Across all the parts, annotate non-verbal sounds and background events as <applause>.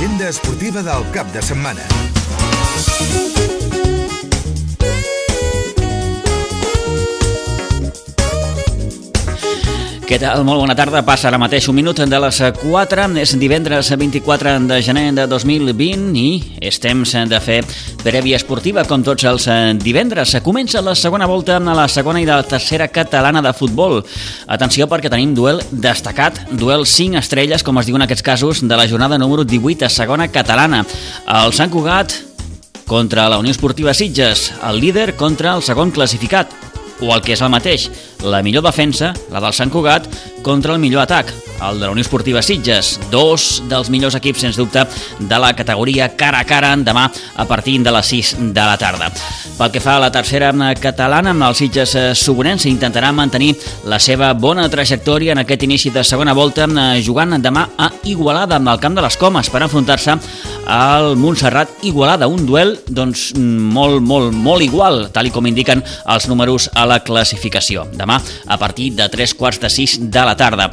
L'agenda esportiva del cap de setmana. Què tal? Molt bona tarda. Passa ara mateix un minut de les 4. És divendres 24 de gener de 2020 i és temps de fer prèvia esportiva com tots els divendres. Comença la segona volta a la segona i de la tercera catalana de futbol. Atenció perquè tenim duel destacat, duel 5 estrelles, com es diu en aquests casos, de la jornada número 18 a segona catalana. El Sant Cugat contra la Unió Esportiva Sitges, el líder contra el segon classificat, o el que és el mateix, la millor defensa, la del Sant Cugat, contra el millor atac, el de la Unió Esportiva Sitges, dos dels millors equips, sens dubte, de la categoria cara a cara demà a partir de les 6 de la tarda. Pel que fa a la tercera catalana, amb els Sitges Sobonens intentarà mantenir la seva bona trajectòria en aquest inici de segona volta, jugant demà a Igualada, amb el camp de les Comes, per enfrontar-se al Montserrat Igualada, un duel doncs, molt, molt, molt igual, tal com indiquen els números a la classificació. Demà a partir de 3 quarts de 6 de la tarda.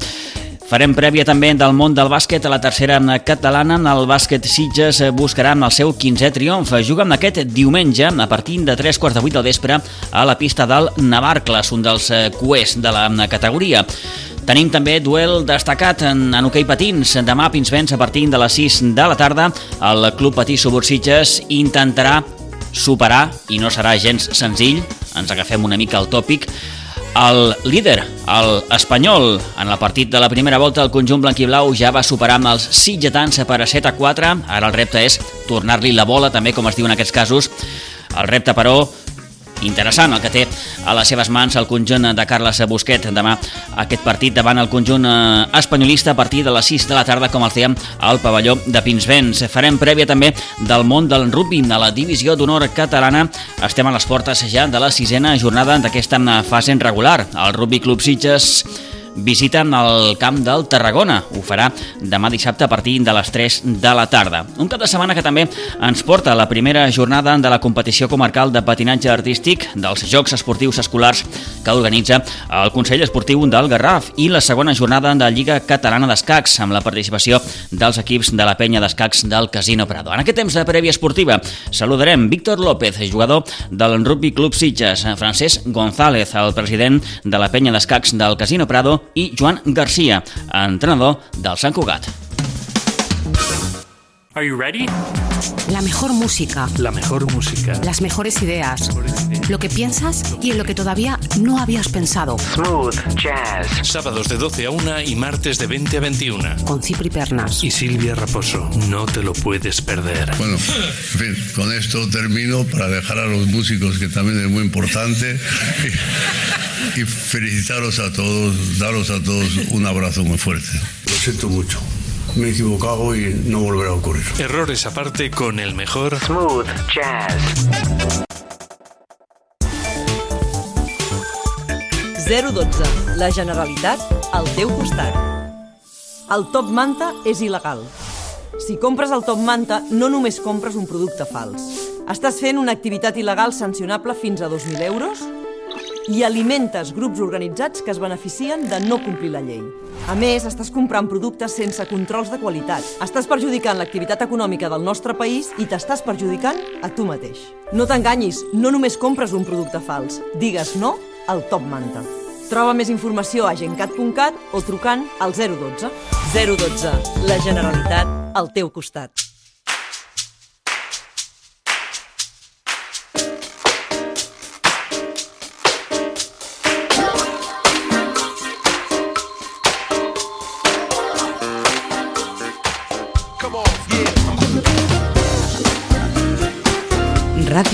Farem prèvia també del món del bàsquet a la tercera catalana. El bàsquet Sitges buscarà el seu 15è triomf. Juga amb aquest diumenge a partir de 3 quarts de 8 del vespre a la pista del Navarcles, un dels cuers de la categoria. Tenim també duel destacat en, en hoquei patins. Demà Pinsbens a partir de les 6 de la tarda el Club Patí Subursitges intentarà superar, i no serà gens senzill, ens agafem una mica al tòpic, el líder, el espanyol, en el partit de la primera volta el conjunt blanquiblau ja va superar amb els sitgetans per a 7 a 4. Ara el repte és tornar-li la bola, també com es diu en aquests casos. El repte, però, interessant el que té a les seves mans el conjunt de Carles Busquet demà aquest partit davant el conjunt eh, espanyolista a partir de les 6 de la tarda com el fèiem al pavelló de Pinsbens. Farem prèvia també del món del rugby a la divisió d'honor catalana. Estem a les portes ja de la sisena jornada d'aquesta fase regular. El Rugby Club Sitges visiten el camp del Tarragona. Ho farà demà dissabte a partir de les 3 de la tarda. Un cap de setmana que també ens porta la primera jornada de la competició comarcal de patinatge artístic dels Jocs Esportius Escolars que organitza el Consell Esportiu del Garraf i la segona jornada de Lliga Catalana d'Escacs amb la participació dels equips de la penya d'escacs del Casino Prado. En aquest temps de prèvia esportiva saludarem Víctor López, jugador del Rugby Club Sitges, Francesc González, el president de la penya d'escacs del Casino Prado i Joan Garcia, entrenador del Sant Cugat. Are you ready? La mejor música. La mejor música. Las mejores ideas. Lo que piensas y en lo que todavía no habías pensado. Smooth Jazz. Sábados de 12 a 1 y martes de 20 a 21. Con Cipri Pernas. Y Silvia Raposo. No te lo puedes perder. Bueno, en fin, con esto termino para dejar a los músicos, que también es muy importante, y, y felicitaros a todos, daros a todos un abrazo muy fuerte. Lo siento mucho. Me he equivocado y no volverá a ocurrir. Errores aparte con el mejor Smooth Jazz. 012. La Generalitat al teu costat. El top manta és il·legal. Si compres el top manta, no només compres un producte fals. Estàs fent una activitat il·legal sancionable fins a 2.000 euros i alimentes grups organitzats que es beneficien de no complir la llei. A més, estàs comprant productes sense controls de qualitat. Estàs perjudicant l'activitat econòmica del nostre país i t'estàs perjudicant a tu mateix. No t'enganyis, no només compres un producte fals. Digues no al Top Manta. Troba més informació a gencat.cat o trucant al 012. 012. La Generalitat al teu costat.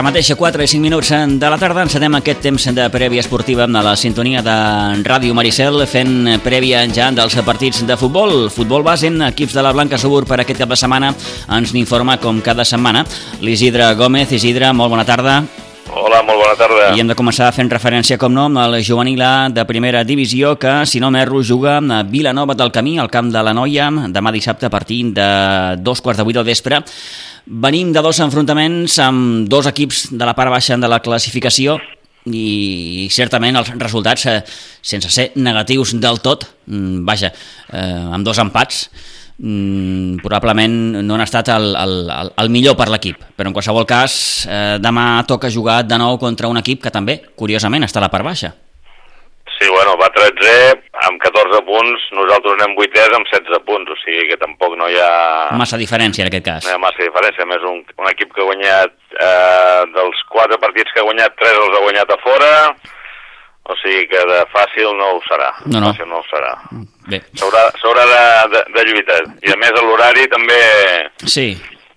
Ara mateix a 4 i 5 minuts de la tarda encetem aquest temps de prèvia esportiva a la sintonia de Ràdio Maricel fent prèvia ja dels partits de futbol. Futbol base, equips de la Blanca Subur per aquest cap de setmana ens n'informa com cada setmana l'Isidre Gómez. Isidre, molt bona tarda. Hola, molt bona tarda. I hem de començar fent referència, com no, al juvenil A de primera divisió que, si no m'erro, juga a Vilanova del Camí, al camp de la Noia, demà dissabte a partir de dos quarts de vuit del vespre. Venim de dos enfrontaments amb dos equips de la part baixa de la classificació i certament els resultats, eh, sense ser negatius del tot, mm, vaja, eh, amb dos empats, mm, probablement no han estat el, el, el, el millor per l'equip, però en qualsevol cas eh, demà toca jugar de nou contra un equip que també, curiosament, està a la part baixa. Sí, bueno, va 13 amb 14 punts, nosaltres anem 8 amb 16 punts, o sigui que tampoc no hi ha... Massa diferència en aquest cas. No hi ha massa diferència, més un, un equip que ha guanyat eh, dels 4 partits que ha guanyat, 3 els ha guanyat a fora, o sigui que de fàcil no ho serà. No, no. Fàcil no ho serà. Bé. S'haurà de, de, de lluitar. I a més l'horari també Sí,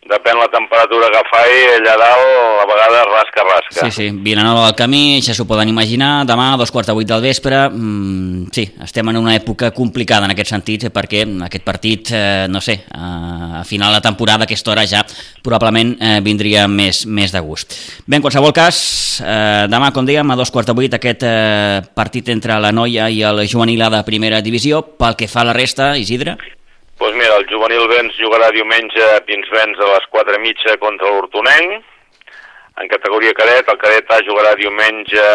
depèn la temperatura que faci, allà dalt a vegades rasca, rasca. sí, sí. Vilanova del Camí, ja s'ho poden imaginar, demà a dos quarts de vuit del vespre. Mm, sí, estem en una època complicada en aquest sentit, eh, perquè aquest partit, eh, no sé, a, a final de temporada, a aquesta hora ja probablement eh, vindria més, més de gust. Bé, en qualsevol cas, eh, demà, com dèiem, a dos quarts de vuit, aquest eh, partit entre la Noia i el juvenil de primera divisió. Pel que fa a la resta, Isidre? Doncs pues mira, el juvenil Vents jugarà diumenge a Pinsbens a les 4 i mitja contra l'Hortonenc. En categoria cadet, el cadet A jugarà diumenge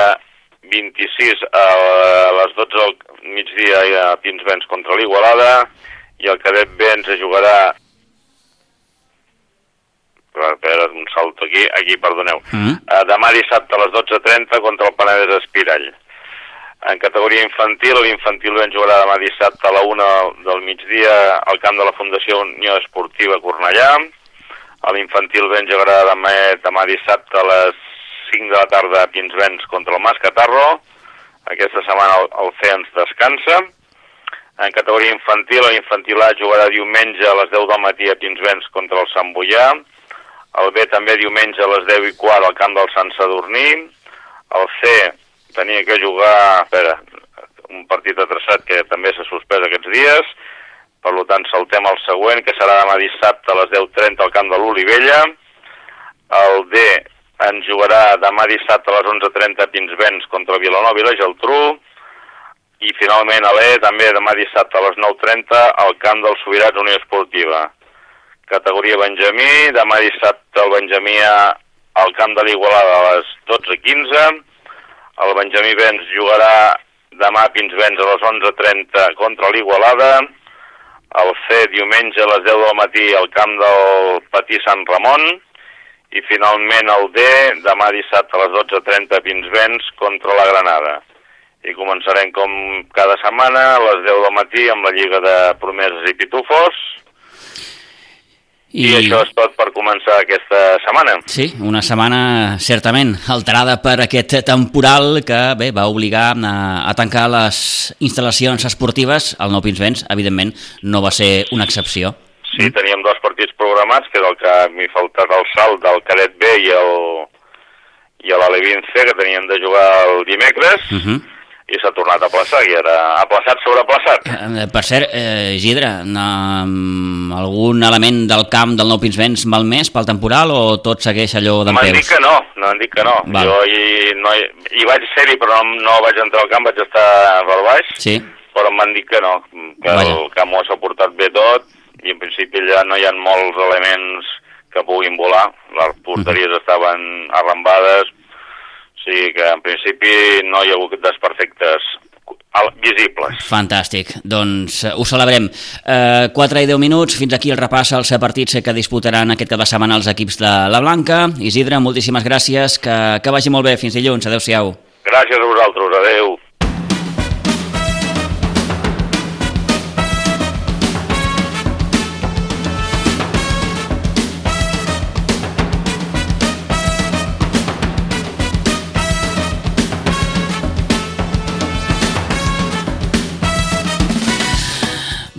26 a les 12 del migdia a Pinsbens contra l'Igualada i el cadet B ens jugarà a veure, un salto aquí, aquí, perdoneu. Mm. Uh, demà dissabte a les 12.30 contra el Penedès Espirall. En categoria infantil, l'infantil ben jugarà demà dissabte a la 1 del migdia al camp de la Fundació Unió Esportiva Cornellà. L'infantil ben jugarà demà, demà dissabte a les 5 de la tarda a Pinsbens contra el Mas Catarro. Aquesta setmana el, el ens descansa. En categoria infantil, l'infantil A jugarà diumenge a les 10 del matí a Pinsbens contra el Sant Boià. El B també diumenge a les 10 i quart al camp del Sant Sadurní. El C tenia que jugar, espera, un partit atrasat que també s'ha suspès aquests dies, per tant saltem al següent, que serà demà dissabte a les 10.30 al camp de l'Olivella. El D ens jugarà demà dissabte a les 11.30 a Pinsbens contra Vilanova i la Geltrú. I finalment a l'E també demà dissabte a les 9.30 al camp del Sobirats Unió Esportiva. Categoria Benjamí, demà dissabte el Benjamí al camp de l'Igualada a les 12.15 el Benjamí Benz jugarà demà a Pinsbens a les 11.30 contra l'Igualada. El C diumenge a les 10 del matí al camp del Patí Sant Ramon. I finalment el D demà dissabte a les 12.30 a Pinsbens contra la Granada. I començarem com cada setmana a les 10 del matí amb la Lliga de Promeses i Pitufos. I... I això és tot per començar aquesta setmana. Sí, una setmana certament alterada per aquest temporal que bé va obligar a, a tancar les instal·lacions esportives. El Nou Pinsbens, evidentment, no va ser una excepció. Sí, teníem dos partits programats, que és el que m'hi faltat el salt del cadet B i el i l'Alevin C, que teníem de jugar el dimecres, Uh -huh. I s'ha tornat a plaçar, i era aplaçat sobre aplaçat. Eh, Per cert, eh, Gidre, um, algun element del camp del Nou Pinsbens malmès pel temporal o tot segueix allò d'en M'han dit peus? que no, m'han dit que no. Val. Jo hi, no hi, hi vaig ser-hi, però no, no vaig entrar al camp, vaig estar per baix, Sí, però m'han dit que no, que Vaja. el camp ho ha suportat bé tot, i en principi ja no hi ha molts elements que puguin volar, les porteries estaven arrambades, sigui que en principi no hi ha hagut desperfectes visibles. fantàstic. Doncs eh, ho celebrem. Eh, 4 i 10 minuts, fins aquí el repàs als partits que disputaran aquest cap de setmana els equips de la Blanca. Isidre, moltíssimes gràcies, que, que vagi molt bé. Fins dilluns, adeu-siau. Gràcies a vosaltres, adeu.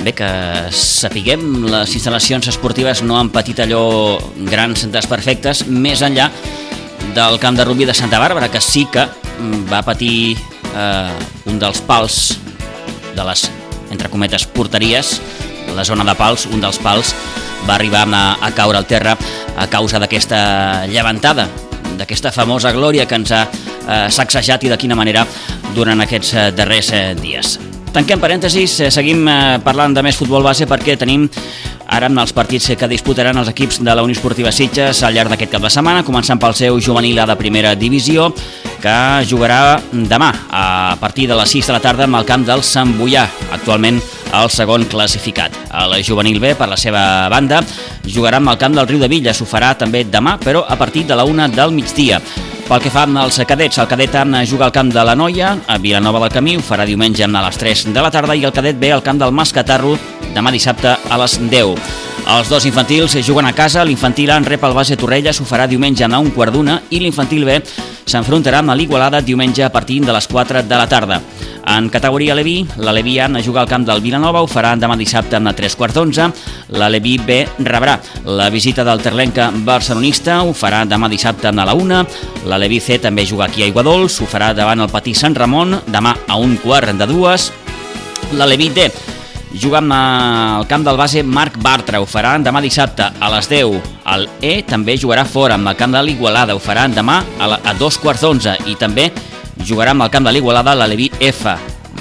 Bé, que sapiguem, les instal·lacions esportives no han patit allò grans desperfectes, més enllà del camp de rugby de Santa Bàrbara, que sí que mm, va patir eh, un dels pals de les, entre cometes, porteries, la zona de pals, un dels pals va arribar a, a caure al terra a causa d'aquesta llevantada, d'aquesta famosa glòria que ens ha eh, sacsejat i de quina manera durant aquests eh, darrers eh, dies. Tanquem parèntesis, eh, seguim eh, parlant de més futbol base perquè tenim ara amb els partits que disputaran els equips de la Unió Esportiva Sitges al llarg d'aquest cap de setmana, començant pel seu juvenil A de primera divisió, que jugarà demà a partir de les 6 de la tarda amb el camp del Sant Boià, actualment el segon classificat. El juvenil B, per la seva banda, jugarà amb el camp del Riu de Villa, s'ho farà també demà, però a partir de la una del migdia. Pel que fa als cadets, el cadet A juga al camp de la Noia, a Vilanova del Camí, ho farà diumenge a les 3 de la tarda, i el cadet B al camp del Mascatarro, demà dissabte a les 10. Els dos infantils juguen a casa, l'infantil A en rep el base Torrella, s'ho farà diumenge a un quart d'una, i l'infantil B s'enfrontarà amb l'Igualada diumenge a partir de les 4 de la tarda. En categoria Leví, la Leví A juga al camp del Vilanova, ho farà demà dissabte a 3 quarts d'onze. La Leví B rebrà la visita del Terlenca barcelonista, ho farà demà dissabte a la 1. La Leví C també juga aquí a Iguadols, ho farà davant el Patí Sant Ramon, demà a un quart de dues. La Leví D juga al camp del base Marc Bartra, ho farà demà dissabte a les 10. El E també jugarà fora amb el camp de l'Igualada, ho farà demà a, la, a dos quarts d'onze i també jugarà amb el camp de l'Igualada la Levi F,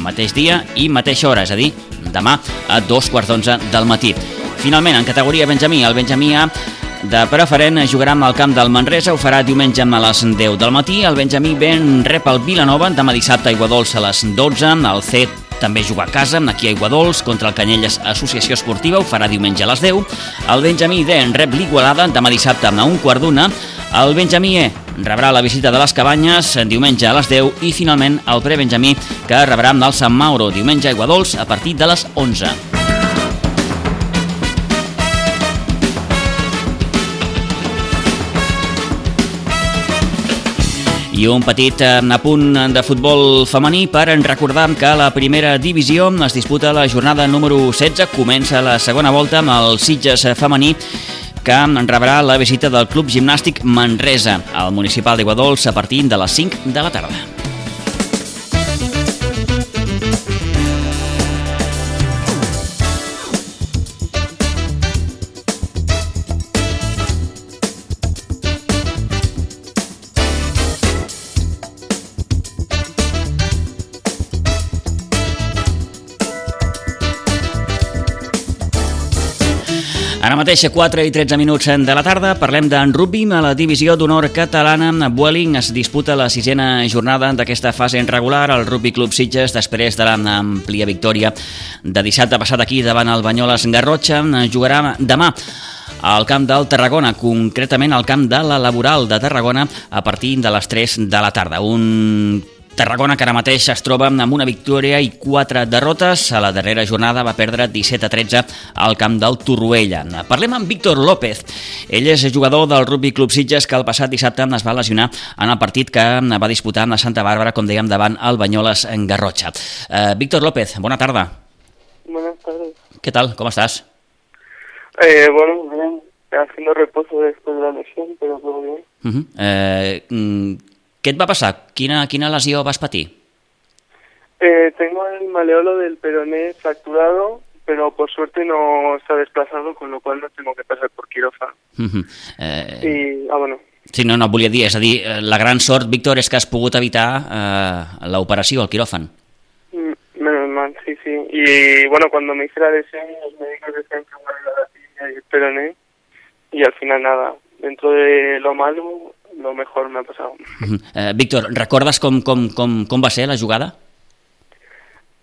mateix dia i mateixa hora, és a dir, demà a dos quarts d'onze del matí. Finalment, en categoria Benjamí, el Benjamí A de preferent jugarà amb el camp del Manresa, ho farà diumenge a les 10 del matí. El Benjamí Ben rep el Vilanova, demà dissabte a Iguadols a les 12. El C també juga a casa, aquí a Iguadols, contra el Canyelles Associació Esportiva, ho farà diumenge a les 10. El Benjamí D rep l'Igualada, demà dissabte a un quart d'una. El Benjamí E rebrà la visita de les Cabanyes diumenge a les 10 i finalment el pre-Benjamí que rebrà amb el Sant Mauro diumenge a Iguadols a partir de les 11. I un petit eh, apunt de futbol femení per recordar que la primera divisió es disputa la jornada número 16, comença la segona volta amb el Sitges femení que rebrà la visita del Club Gimnàstic Manresa al municipal d'Iguadols a partir de les 5 de la tarda. Ara mateix, 4 i 13 minuts de la tarda, parlem d'en rugby. A la divisió d'honor catalana, Vueling es disputa la sisena jornada d'aquesta fase regular. El Rugby Club Sitges, després de l'àmplia victòria de dissabte passat aquí davant el Banyoles Garrotxa, jugarà demà al camp del Tarragona, concretament al camp de la Laboral de Tarragona a partir de les 3 de la tarda. Un Tarragona, que ara mateix es troba amb una victòria i quatre derrotes. A la darrera jornada va perdre 17 a 13 al camp del Torroella. Parlem amb Víctor López. Ell és jugador del Rugby Club Sitges que el passat dissabte es va lesionar en el partit que va disputar amb la Santa Bàrbara, com dèiem, davant el Banyoles en Garrotxa. Uh, Víctor López, bona tarda. Buenas tardes. ¿Qué tal? ¿Cómo estás? Eh, bueno, bien. Haciendo reposo después de la lesión, pero todo bien. Uh -huh. eh, què et va passar? Quina, quina lesió vas patir? Eh, tengo el maleolo del peroné fracturado, pero por suerte no está desplazado, con lo cual no tengo que pasar por quirófano. Uh -huh. eh... I, ah, bueno. Sí, no, no, et volia dir, és a dir, eh, la gran sort, Víctor, és que has pogut evitar eh, l'operació, el quiròfan. Mm, menos mal, sí, sí. Y bueno, cuando me hice la lesión, los médicos decían que guardara la tibia y el peroné, y al final nada, dentro de lo malo, lo mejor me ha pasado. Uh -huh. eh, Víctor, recordes com, com, com, com va ser la jugada?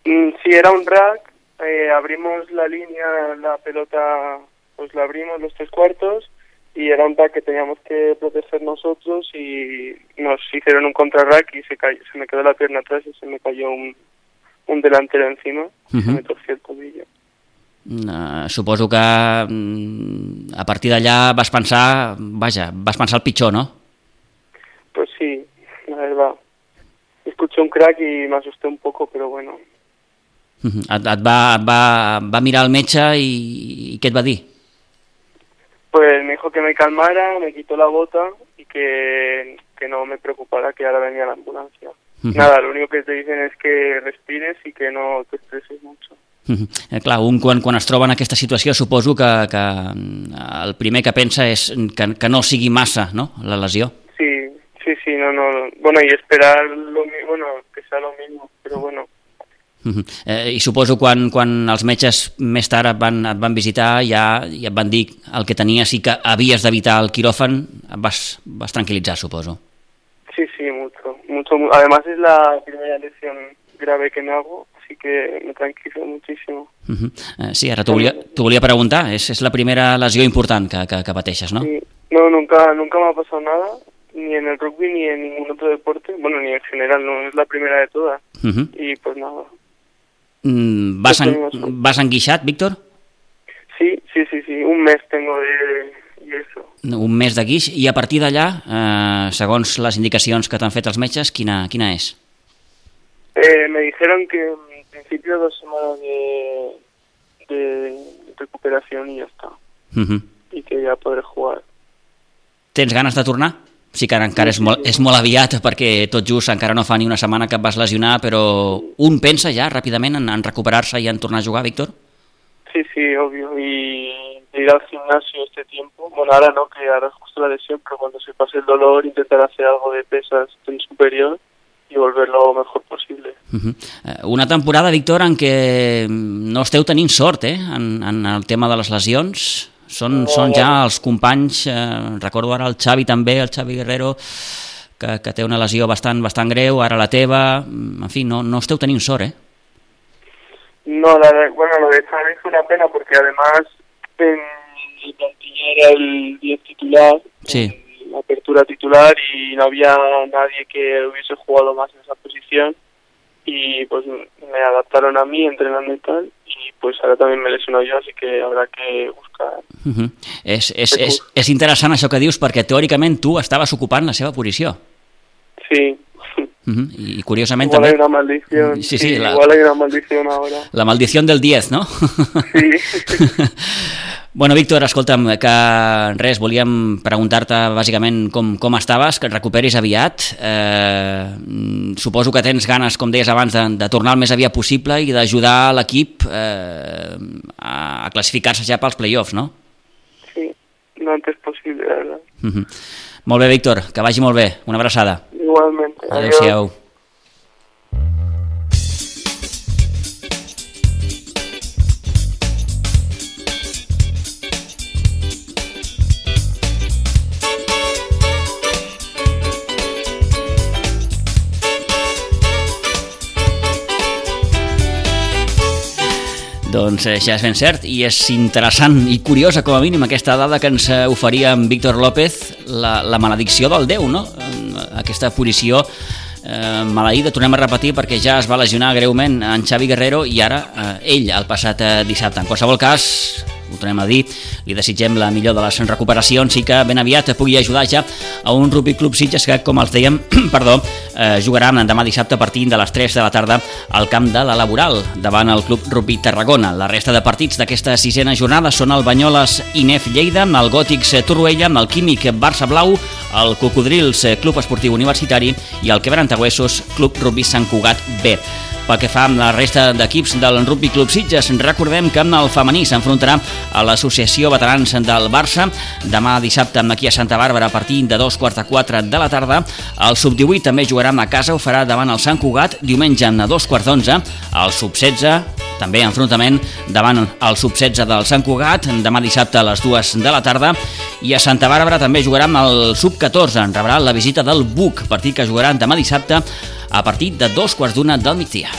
Mm, sí, era un rack, eh, abrimos la línea, la pelota, pues la abrimos los tres cuartos y era un rack que teníamos que proteger nosotros y nos hicieron un contrarrack y se, cayó, se me quedó la pierna atrás y se me cayó un, un delantero encima, uh -huh. se me torció el tobillo. Uh, suposo que uh, a partir d'allà vas pensar, vaja, vas pensar el pitjor, no? Pues sí, la verdad. Escuché un crack y me asusté un poco, pero bueno. Uh -huh. et, et, va, va, va mirar el metge i, i què et va dir? Pues me dijo que me calmara, me quitó la bota y que que no me preocupara que ahora venía la ambulancia. Ujú. Nada, lo único que te dicen es que respires y que no te estreses mucho. Mhm. Eh, clar, un quan, quan es troba en aquesta situació suposo que, que mm, el primer que pensa és que, que no sigui massa no? la lesió. Sí, sí, sí, no, no. Bueno, y esperar lo bueno, que sea lo mismo, pero bueno. Mhm. Eh, I suposo quan, quan els metges més tard et van, et van visitar ja, ja et van dir el que tenies i que havies d'evitar el quiròfan, et vas, vas tranquil·litzar, suposo. Sí, sí, mucho, mucho. mu- Además es la primera lesión grave que me hago, así que me tranquilizo muchísimo. Mhm. Eh, sí, ara t'ho volia, volia preguntar, és, és la primera lesió important que, que, que pateixes, no? Sí. No, nunca, nunca me ha pasado nada, ni en el rugby ni en ningún otro deporte. Bueno, ni en general, no es la primera de todas. Mhm. Y pues nada. Mm, vas, en, vas enguixat, Víctor? Sí, sí, sí, sí. Un mes tengo de y eso. Un mes de guix, i a partir d'allà, eh, segons les indicacions que t'han fet els metges, quina, quina és? Eh, me dijeron que en principio dos semanas de, de recuperación y ya está. Mhm. Y que ya podré jugar. Tens ganes de tornar? Sí que ara encara és molt, és molt aviat perquè tot just encara no fa ni una setmana que et vas lesionar, però un pensa ja ràpidament en, en recuperar-se i en tornar a jugar, Víctor? Sí, sí, obvio. Y ir al gimnasio este tiempo. Bueno, ahora no, que ahora es justo la lesión, pero cuando se pase el dolor, intentar hacer algo de pesas en superior y volver lo mejor posible. Uh -huh. Una temporada, Víctor, en què no esteu tenint sort eh? en, en el tema de les lesions. Són, No. són ja els companys, eh, recordo ara el Xavi també, el Xavi Guerrero, que, que té una lesió bastant, bastant greu, ara la teva, en fi, no, no esteu tenint sort, eh? No, la, de- bueno, lo de Xavi fue una pena porque además en mi plantilla era el 10 titular, Sí. la apertura titular y no había nadie que hubiese jugado más en esa posición y pues me adaptaron a mí entrenando y tal y pues ahora también me lesiono yo así que habrá que buscar Uh -huh. és, és, és, és interessant això que dius perquè teòricament tu estaves ocupant la seva posició. sí Uh -huh. I curiosament igual hay també una maldición Sí, sí, la- igual hay una maldición ahora la maldició del 10, no? sí <laughs> <laughs> Bueno, Víctor, escolta'm, que res, volíem preguntar-te bàsicament com, com estaves, que et recuperis aviat. Eh, suposo que tens ganes, com deies abans, de, de tornar el més aviat possible i d'ajudar l'equip eh, a, a classificar-se ja pels play-offs, no? sí lo antes posible la verdad Uh -huh. Molt bé, Víctor, que vagi molt bé. Una abraçada. igualmente adiós. Adéu-siau. Doncs eh, ja és ben cert i és interessant i curiosa com a mínim aquesta dada que ens eh, oferia en Víctor López, la, la maledicció del Déu, no? Eh, Aquesta posició eh, maleïda, tornem a repetir perquè ja es va lesionar greument en Xavi Guerrero i ara eh, ell el passat eh, dissabte. En qualsevol cas, ho tornem a dir, li desitgem la millor de les recuperacions i que ben aviat pugui ajudar ja a un Rugby Club Sitges que, com els dèiem, <clears throat> perdó, eh, jugaran demà dissabte a partir de les 3 de la tarda al camp de la Laboral, davant el Club Rugby Tarragona. La resta de partits d'aquesta sisena jornada són el Banyoles Inef Lleida, el Gòtics Torroella, el Químic Barça Blau, el Cocodrils Club Esportiu Universitari i el Quebrantagüessos Club Rugby Sant Cugat B. Pel que fa amb la resta d'equips del Rugby Club Sitges, recordem que el femení s'enfrontarà a l'Associació Veterans del Barça demà dissabte aquí a Santa Bàrbara a partir de dos quarts de quatre de la tarda. El sub-18 també jugarà a casa, ho farà davant el Sant Cugat diumenge a dos quarts d'onze. El sub-16 també enfrontament davant el sub-16 del Sant Cugat demà dissabte a les dues de la tarda i a Santa Bàrbara també jugarà amb el sub-14 rebrà la visita del Buc, partit que jugaran demà dissabte a partir de dos quarts d'una del migdia.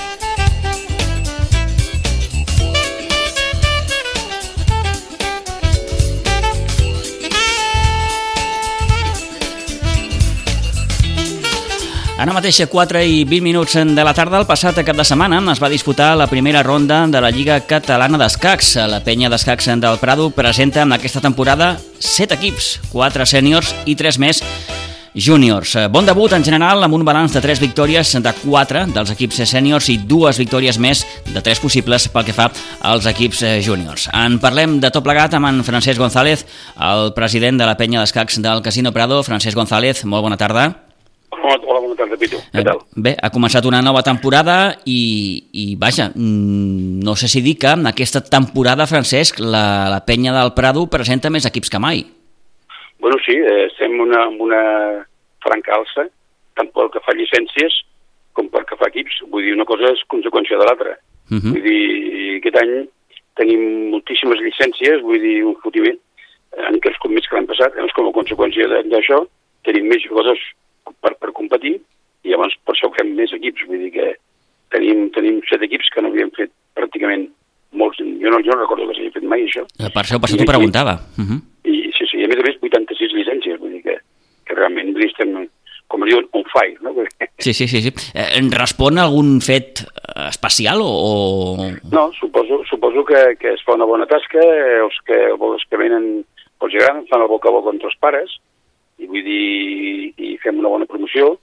Ara mateix a 4 i 20 minuts de la tarda, el passat cap de setmana es va disputar la primera ronda de la Lliga Catalana d'Escacs. La penya d'escacs del Prado presenta en aquesta temporada 7 equips, 4 sèniors i 3 més júniors. Bon debut en general amb un balanç de 3 victòries de 4 dels equips sèniors i dues victòries més de 3 possibles pel que fa als equips júniors. En parlem de tot plegat amb en Francesc González, el president de la penya d'escacs del Casino Prado. Francesc González, molt bona tarda. Hola, hola bona tarda, Pitu. Què tal? Bé, ha començat una nova temporada i, i vaja, mm, no sé si dir que en aquesta temporada, Francesc, la, la penya del Prado presenta més equips que mai. Bueno, sí, eh, estem una, amb una franca alça, tant pel que fa llicències com pel que fa equips. Vull dir, una cosa és conseqüència de l'altra. Uh -huh. Vull dir, aquest any tenim moltíssimes llicències, vull dir, un fotiment, en què els més que l'any passat, llavors com a conseqüència d'això tenim més jugadors per, per competir i llavors per això fem més equips, vull dir que tenim, tenim set equips que no havíem fet pràcticament molts, jo no, jo no recordo que s'hagi fet mai això, Eh, Per això, per això I t'ho preguntava. Uh -huh. i sí, sí, a més a més 86 llicències, vull dir que, que realment estem, com es diuen, on fire, no? <laughs> Sí, sí, sí. sí. Eh, respon a algun fet eh, especial o... o... No, suposo, suposo que, que es fa una bona tasca, eh, els que, els que venen els agrada, fan el boca a boca entre els pares, i vull dir, i fem una bona promoció,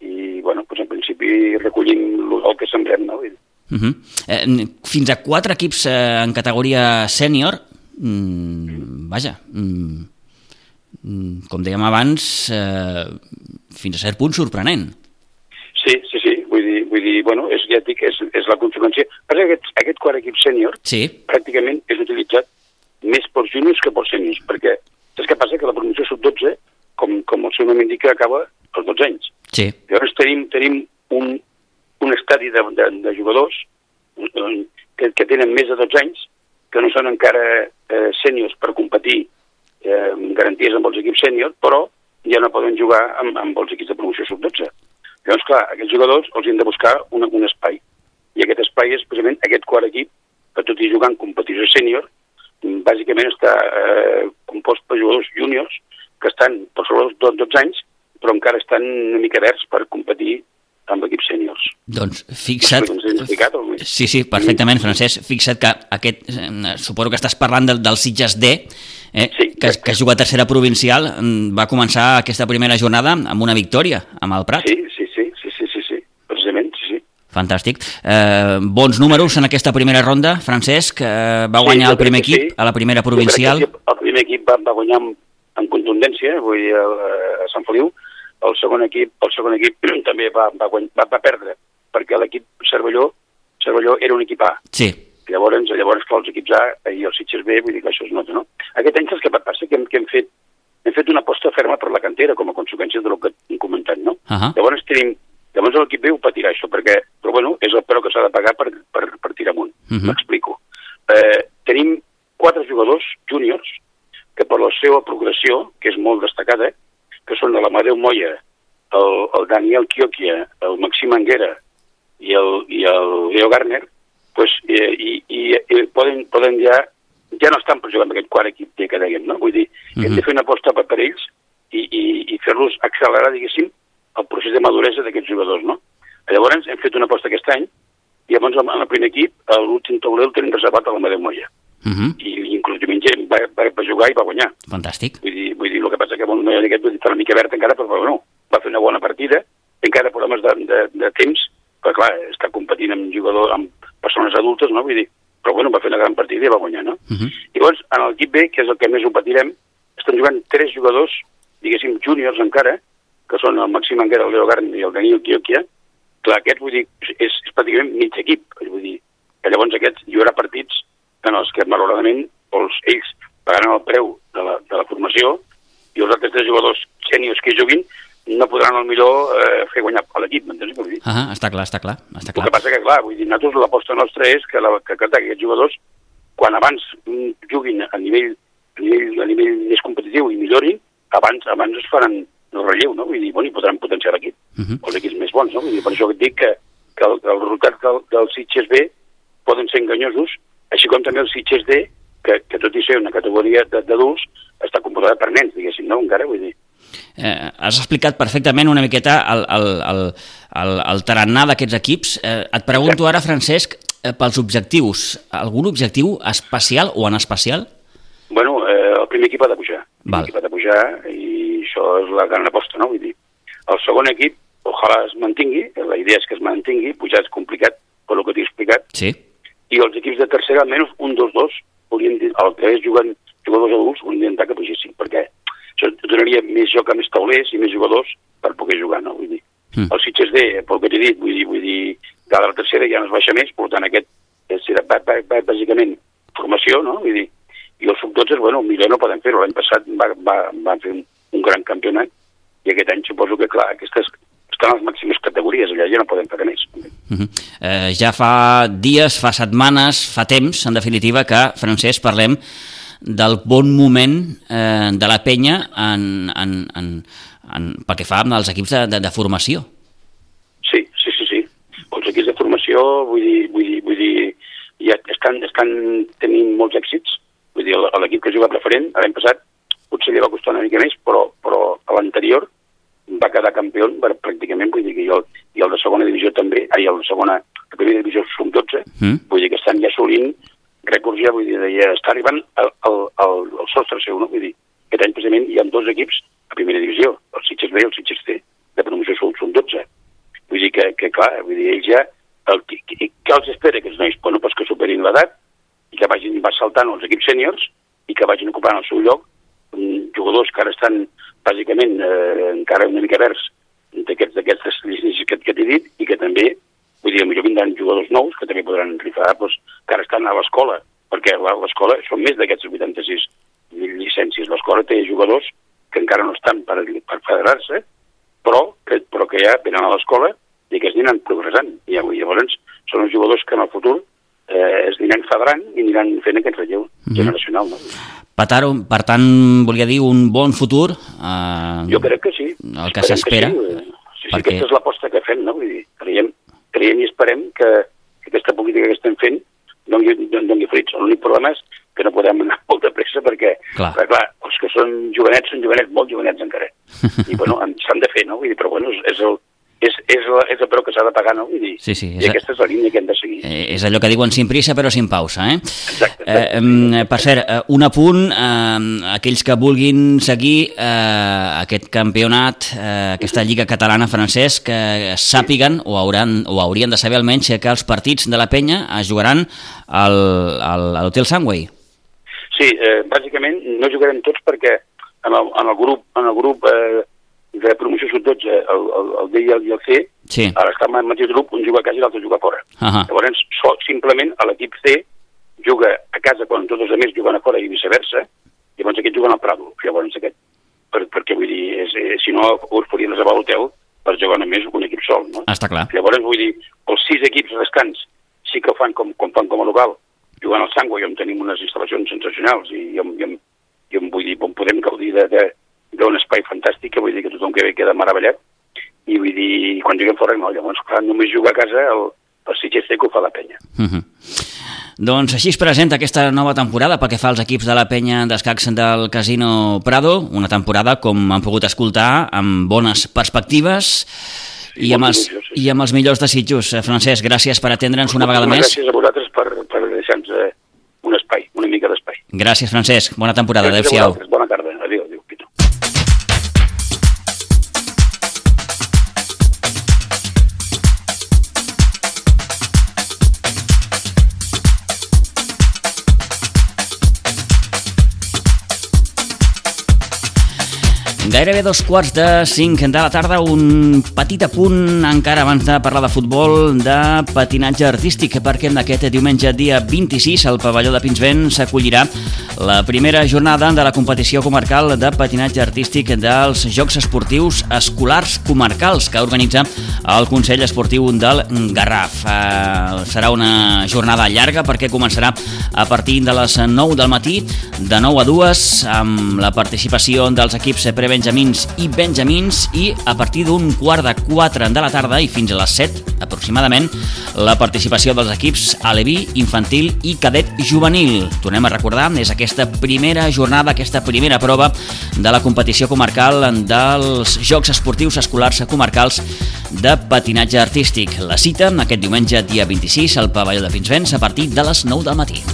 i, bueno, doncs en principi recollim el que sembrem, no? Uh -huh. eh, fins a quatre equips eh, en categoria sènior, mm, vaja, mm, com dèiem abans, eh, fins a cert punt sorprenent. Sí, sí, sí, vull dir, vull dir bueno, és, ja et dic, és, és la conseqüència. Però aquest, aquest quart equip sènior Sí, pràcticament és utilitzat més per juniors que per sèniors, perquè saps què passa? Que la promoció sub-12, com, com el seu nom indica, acaba als 12 anys. sí. Llavors tenim, tenim un, un estadi de, de, de jugadors eh, que, que tenen més de 12 anys, que no són encara eh, sèniors per competir eh, garanties amb els equips sèniors, però ja no poden jugar amb, amb els equips de promoció sub-12. Llavors, clar, aquests jugadors els hem de buscar un, un espai. I aquest espai és precisament aquest quart equip, que tot i jugar en competició sènior, bàsicament està eh, compost per jugadors júniors que estan per sobre els 12 anys, però encara estan una mica verds per competir amb equips sèniors. Doncs fixa't... Explicat, o? Sí, sí, perfectament, Francesc. Fixa't que aquest, eh, suposo que estàs parlant del, del Sitges D, eh, Sí, que, que juga a tercera provincial, mm, va començar aquesta primera jornada amb una victòria, amb el Prat. Sí, sí, sí, sí, sí, sí, sí, precisament, sí, sí. Fantàstic. Eh, bons números en aquesta primera ronda, Francesc. Eh, va Sí, guanyar jo el primer equip sí. a la primera provincial. sí, El primer equip va, va guanyar amb, amb contundència, vull dir, a, a Sant Feliu. El segon equip, el segon equip <clears throat> també va, va, va, va perdre, perquè l'equip Cervelló, Cervelló era un equip A. Sí, Llavors, llavors clar, els equips A i els Sitges B, vull dir que això es nota, no? Aquest any saps què va passar? Que hem, que hem, fet, hem fet una aposta ferma per la cantera com a conseqüència del que hem comentat, no? Ahà. Llavors tenim, llavors l'equip B ho patirà això, perquè, però bueno, és el preu que s'ha de pagar per, per, per tirar amunt. Mhm. M'explico. Eh, tenim quatre jugadors júniors que per la seva progressió, que és molt destacada, que són de l'Amadeu Moya, el, el Daniel Chioquia, el Maxim Anguera i el, i el Leo Garner, pues, eh, i, i, i poden, poden ja, ja no estan per jugar amb aquest quart equip que dèiem, no? Vull dir, hem Mhm. de fer una aposta per, per ells i, i, i fer-los accelerar, diguéssim, el procés de maduresa d'aquests jugadors, no? Llavors hem fet una aposta aquest any i llavors en el primer equip, l'últim tauler el tenim reservat a l'Amadeu Moya. Uh -huh. I inclús diumenge va, va, va jugar i va guanyar. fantàstic. Vull dir, vull dir el que passa que bon, no hi ha aquest vull dir, està una mica verd encara, però bueno, va fer una bona partida, encara problemes de, de, de temps, però clar, està competint amb jugadors, amb persones adultes, no? Vull dir, però bueno, va fer una gran partida i va guanyar, no? Uh -huh. I llavors, en l'equip B, que és el que més ho patirem, estan jugant tres jugadors, diguéssim, júniors encara, que són el Maxim Anguera, el Leo Garni i el Daniel Chioquia. Clar, aquest, vull dir, és, és pràcticament mig equip. Vull dir, que llavors aquests hi haurà partits en els que, malauradament, els, ells pagaran el preu de la, de la formació i els altres tres jugadors sèniors que juguin no podran, al millor, eh, fer guanyar a l'equip, m'entens? Uh -huh. Està clar, està clar. Està el que clar. passa que, clar, vull dir, nosaltres l'aposta nostra és que, la, que, que aquests jugadors, quan abans mm, juguin a nivell, a nivell, a nivell més competitiu i millorin, abans abans es faran el relleu, no? Vull dir, bueno, i podran potenciar l'equip, Uh -huh. els equips més bons, no? Vull dir, per això et dic que, que el, el resultat del, del Sitges B poden ser enganyosos, així com també el Sitges D, que, que tot i ser una categoria d'adults, està composada per nens, diguéssim, no? Encara, vull dir. Eh, has explicat perfectament una miqueta el, el, el, el, el tarannà d'aquests equips. Eh, et pregunto ara, Francesc, eh, pels objectius. Algun objectiu especial o en especial? Bueno, eh, el primer equip ha de pujar. El primer Val. equip ha de pujar i això és la gran aposta, no? Vull dir, el segon equip, ojalà es mantingui, la idea és que es mantingui, pujar és complicat, per el que t'he explicat, Sí. I els equips de tercera, almenys un dels dos, haurien el que és jugant jugadors adults, haurien d'intentar que pugessin, perquè això donaria més joc a més taulers i més jugadors per poder jugar, no? Vull dir, Mm. el Sitges D, pel que t'he dit, vull dir, vull dir, que a la tercera ja no es baixa més, per tant aquest bà- bàsicament formació, no? Vull dir, i els sub-12, bueno, millor no poden fer-ho. L'any passat va, va, van fer un, un gran campionat i aquest any suposo que, clar, aquestes estan les màximes categories, allà ja no poden fer més. Uh -huh. eh, ja fa dies, fa setmanes, fa temps, en definitiva, que, Francesc, parlem del bon moment eh, de la penya en, en, en, en, pel que fa als equips de, de, de formació. Sí, sí, sí, sí. Els equips de formació, vull dir, vull dir, vull dir ja estan, estan tenint molts èxits. Vull dir, l'equip que juga preferent, l'any passat, potser li va costar una mica més, però, però a l'anterior quedar campió per, pràcticament, vull dir que el, i el de segona divisió també, ai, el de segona, la primera divisió són 12, Mm. vull dir que estan ja assolint rècords ja, vull dir, ja està arribant al, al, al, al sostre seu, no? Vull dir, aquest any precisament hi ha dos equips a primera divisió, el Sitges B i el Sitges C, de promoció són, són 12. Vull dir que, que clar, vull dir, ells ja, el, què els espera aquests nois? Bueno, pues que superin l'edat i que vagin va saltant els equips sèniors i que vagin ocupant el seu lloc mm, jugadors que ara estan bàsicament eh, encara una mica d'aquests d'aquestes llicències que, que t'he dit i que també, vull dir, potser vindran jugadors nous que també podran rifar, doncs, que ara estan a l'escola, perquè la- l'escola són més d'aquests 86 llicències. L'escola té jugadors que encara no estan per, per federar-se, però que, però que ja venen a l'escola i que es aniran progressant. I llavors, són els jugadors que en el futur eh, es aniran federant i aniran fent aquest relleu generacional. No? Per tant, per tant, volia dir un bon futur. Eh, Jo crec que sí. El que s'espera. Sí, sí, sí, perquè- aquesta és l'aposta que fem, no? Vull dir, creiem, creiem i esperem que, que aquesta política que estem fent doni, doni, fruits. L'únic problema és que no podem anar molt de pressa perquè, Clar. perquè, clar, els que són jovenets són jovenets, molt jovenets encara. <laughs> I, bueno, en- s'han de fer, no? Vull dir, però, bueno, és, és el, és, és, la, és el preu que s'ha de pagar, no? Vull dir, Sí, sí, és i a- aquesta és la línia que hem de seguir. Eh, és allò que diuen sin prisa però sin pausa, eh? Exacte. Eh, per cert, eh, un apunt, eh, aquells que vulguin seguir eh, aquest campionat, eh, aquesta Lliga Catalana francès, que sàpiguen o, hauran, o haurien de saber almenys que els partits de la penya es jugaran al, al, a l'Hotel Sunway. Sí, eh, bàsicament no jugarem tots perquè en el, en el grup, en el grup eh, de promoció sub-12, el, el, el D i el, i el C, Sí. ara està en el mateix grup, un juga a casa i l'altre juga a fora. Ahà. Llavors, so, simplement a l'equip C juga a casa quan tots els altres juguen a fora i viceversa, i llavors aquest juguen al Prado. Llavors aquest, per, perquè vull dir, és, eh, si no us podien reservar l'hotel per jugar només un equip sol, no? Està clar. Llavors, vull dir, els sis equips restants sí que ho fan com, com fan com a local, jugant al Sangua, i on tenim unes instal·lacions sensacionals, i, i, i, i on, vull dir, on podem gaudir de- de- espai fantàstic, que vull dir que tothom que ve queda meravellat, i vull dir, quan juguem fora, no, llavors, clar, només jugar a casa el, el Sitges que ho fa la penya. Uh -huh. Doncs així es presenta aquesta nova temporada pel que fa als equips de la penya d'escacs del Casino Prado, una temporada, com han pogut escoltar, amb bones perspectives i amb, els, i amb els millors desitjos. Eh, Francesc, gràcies per atendre'ns una vegada més. Gràcies a vosaltres per, per deixar-nos eh, un espai, una mica d'espai. Gràcies, Francesc. Bona temporada. Gràcies Adéu-siau. Gairebé dos quarts de cinc de la tarda, un petit apunt encara abans de parlar de futbol, de patinatge artístic, perquè aquest diumenge dia 26 al pavelló de Pinsbent s'acollirà la primera jornada de la competició comarcal de patinatge artístic dels Jocs Esportius Escolars Comarcals que organitza el Consell Esportiu del Garraf. Eh, serà una jornada llarga perquè començarà a partir de les 9 del matí, de 9 a 2, amb la participació dels equips prebenjamins i benjamins i a partir d'un quart de 4 de la tarda i fins a les 7 aproximadament la participació dels equips aleví, infantil i cadet juvenil. Tornem a recordar, és aquesta primera jornada, aquesta primera prova de la competició comarcal dels Jocs Esportius Escolars Comarcals de patinatge artístic. La cita aquest diumenge dia 26 al pavelló de Pinsbens a partir de les 9 del matí.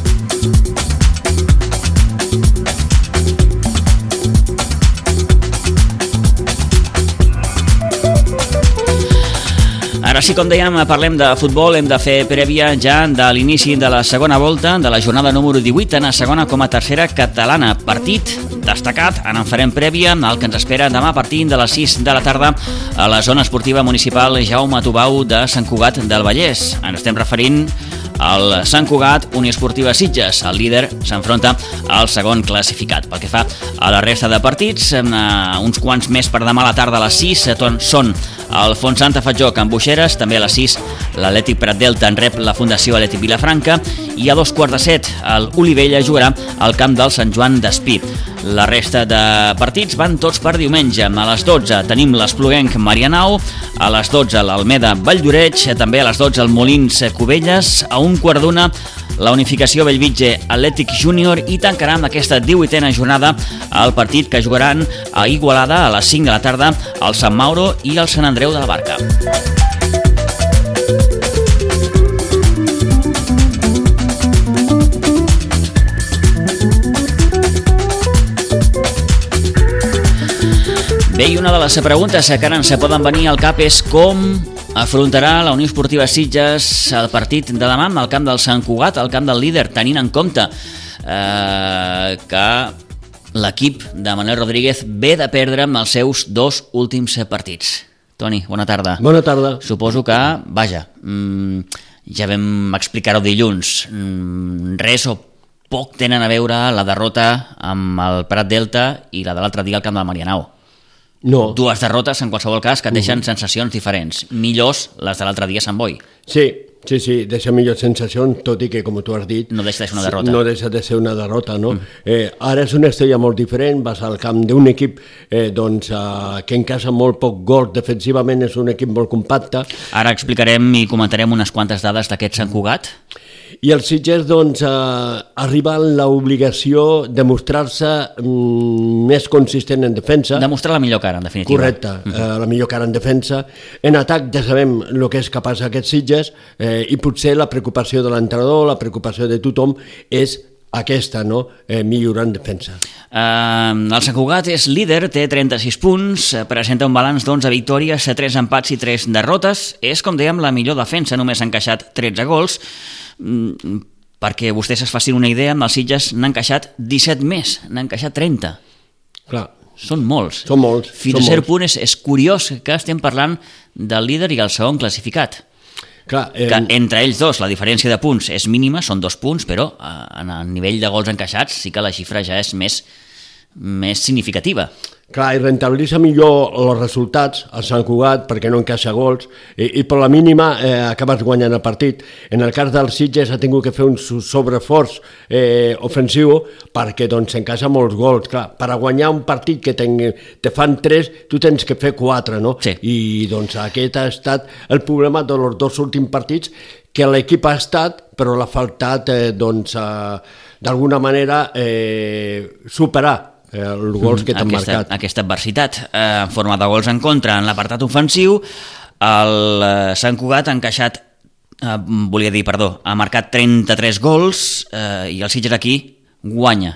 Ara sí, com dèiem, parlem de futbol, hem de fer prèvia ja de l'inici de la segona volta de la jornada número 18 en la segona com a tercera catalana. Partit destacat. Ara en farem prèvia al que ens espera demà a partir de les 6 de la tarda a la zona esportiva municipal Jaume Tubau de Sant Cugat del Vallès. Ens estem referint al Sant Cugat, Unió Esportiva Sitges. El líder s'enfronta al segon classificat. Pel que fa a la resta de partits, eh, uns quants més per demà a la tarda a les 6 eh, són el Font Santa Fatjoc amb Buixeres, també a les 6 l'Atlètic Prat Delta en rep la Fundació Atlètic Vilafranca i a dos quarts de set el Olivella jugarà al camp del Sant Joan d'Espí. La resta de partits van tots per diumenge. A les 12 tenim l'Espluguenc Marianao, a les 12 l'Almeda Valldoreix, també a les 12 el Molins Cubelles, a un quart d'una la unificació Bellvitge Atlètic Júnior i tancarà amb aquesta 18a jornada el partit que jugaran a Igualada a les 5 de la tarda el Sant Mauro i el Sant Andreu de la Barca. Bé, i una de les preguntes que ara ens poden venir al cap és com afrontarà la Unió Esportiva Sitges el partit de demà al camp del Sant Cugat, al camp del líder, tenint en compte eh, que l'equip de Manuel Rodríguez ve de perdre amb els seus dos últims partits. Toni, bona tarda. Bona tarda. Suposo que, vaja, mmm, ja vam explicar-ho dilluns, mmm, res o poc tenen a veure la derrota amb el Prat Delta i la de l'altre dia al camp del Marianao. No. Dues derrotes, en qualsevol cas, que et deixen uh -huh. sensacions diferents. Millors les de l'altre dia a Sant Boi. Sí, sí, sí, deixa millors sensacions, tot i que, com tu has dit... No deixa de ser una derrota. No deixa de ser una derrota, no? Mm. Eh, ara és una estrella molt diferent, vas al camp d'un equip eh, doncs, eh, que encaixa molt poc gol, defensivament és un equip molt compacte. Ara explicarem i comentarem unes quantes dades d'aquest Sant Cugat. I el Sitges doncs, eh, arriba a l'obligació de mostrar-se mm, més consistent en defensa. Demostrar la millor cara, en definitiva. Correcte, uh -huh. eh, la millor cara en defensa. En atac ja sabem el que és capaç aquest Sitges eh, i potser la preocupació de l'entrenador, la preocupació de tothom és aquesta, no? Eh, millorar en defensa. Uh, el Sant Cugat és líder, té 36 punts, eh, presenta un balanç d'11 victòries, 3 empats i 3 derrotes. És, com dèiem, la millor defensa, només ha encaixat 13 gols. Mm, perquè vostès es facin una idea, amb els Sitges n'han encaixat 17 més, n'han encaixat 30. Clar. Són molts. Són molts. Fins són a cert molts. punt és, és curiós que estem parlant del líder i el segon classificat. Clar, eh, que entre ells dos la diferència de punts és mínima, són dos punts, però eh, en el nivell de gols encaixats sí que la xifra ja és més, més significativa. Clar, i rentabilitza millor els resultats al Sant Cugat perquè no encaixa gols i, i per la mínima eh, acabes guanyant el partit. En el cas del Sitges ha tingut que fer un sobreforç eh, ofensiu perquè doncs encaixa molts gols. Clar, per a guanyar un partit que ten, te fan 3, tu tens que fer 4, no? Sí. I doncs aquest ha estat el problema dels dos últims partits que l'equip ha estat, però l'ha faltat eh, doncs, eh, d'alguna manera eh, superar eh, els gols que t'han marcat. Aquesta adversitat eh, en forma de gols en contra en l'apartat ofensiu, el eh, Sant Cugat ha encaixat, eh, volia dir, perdó, ha marcat 33 gols eh, i el Sitges aquí guanya,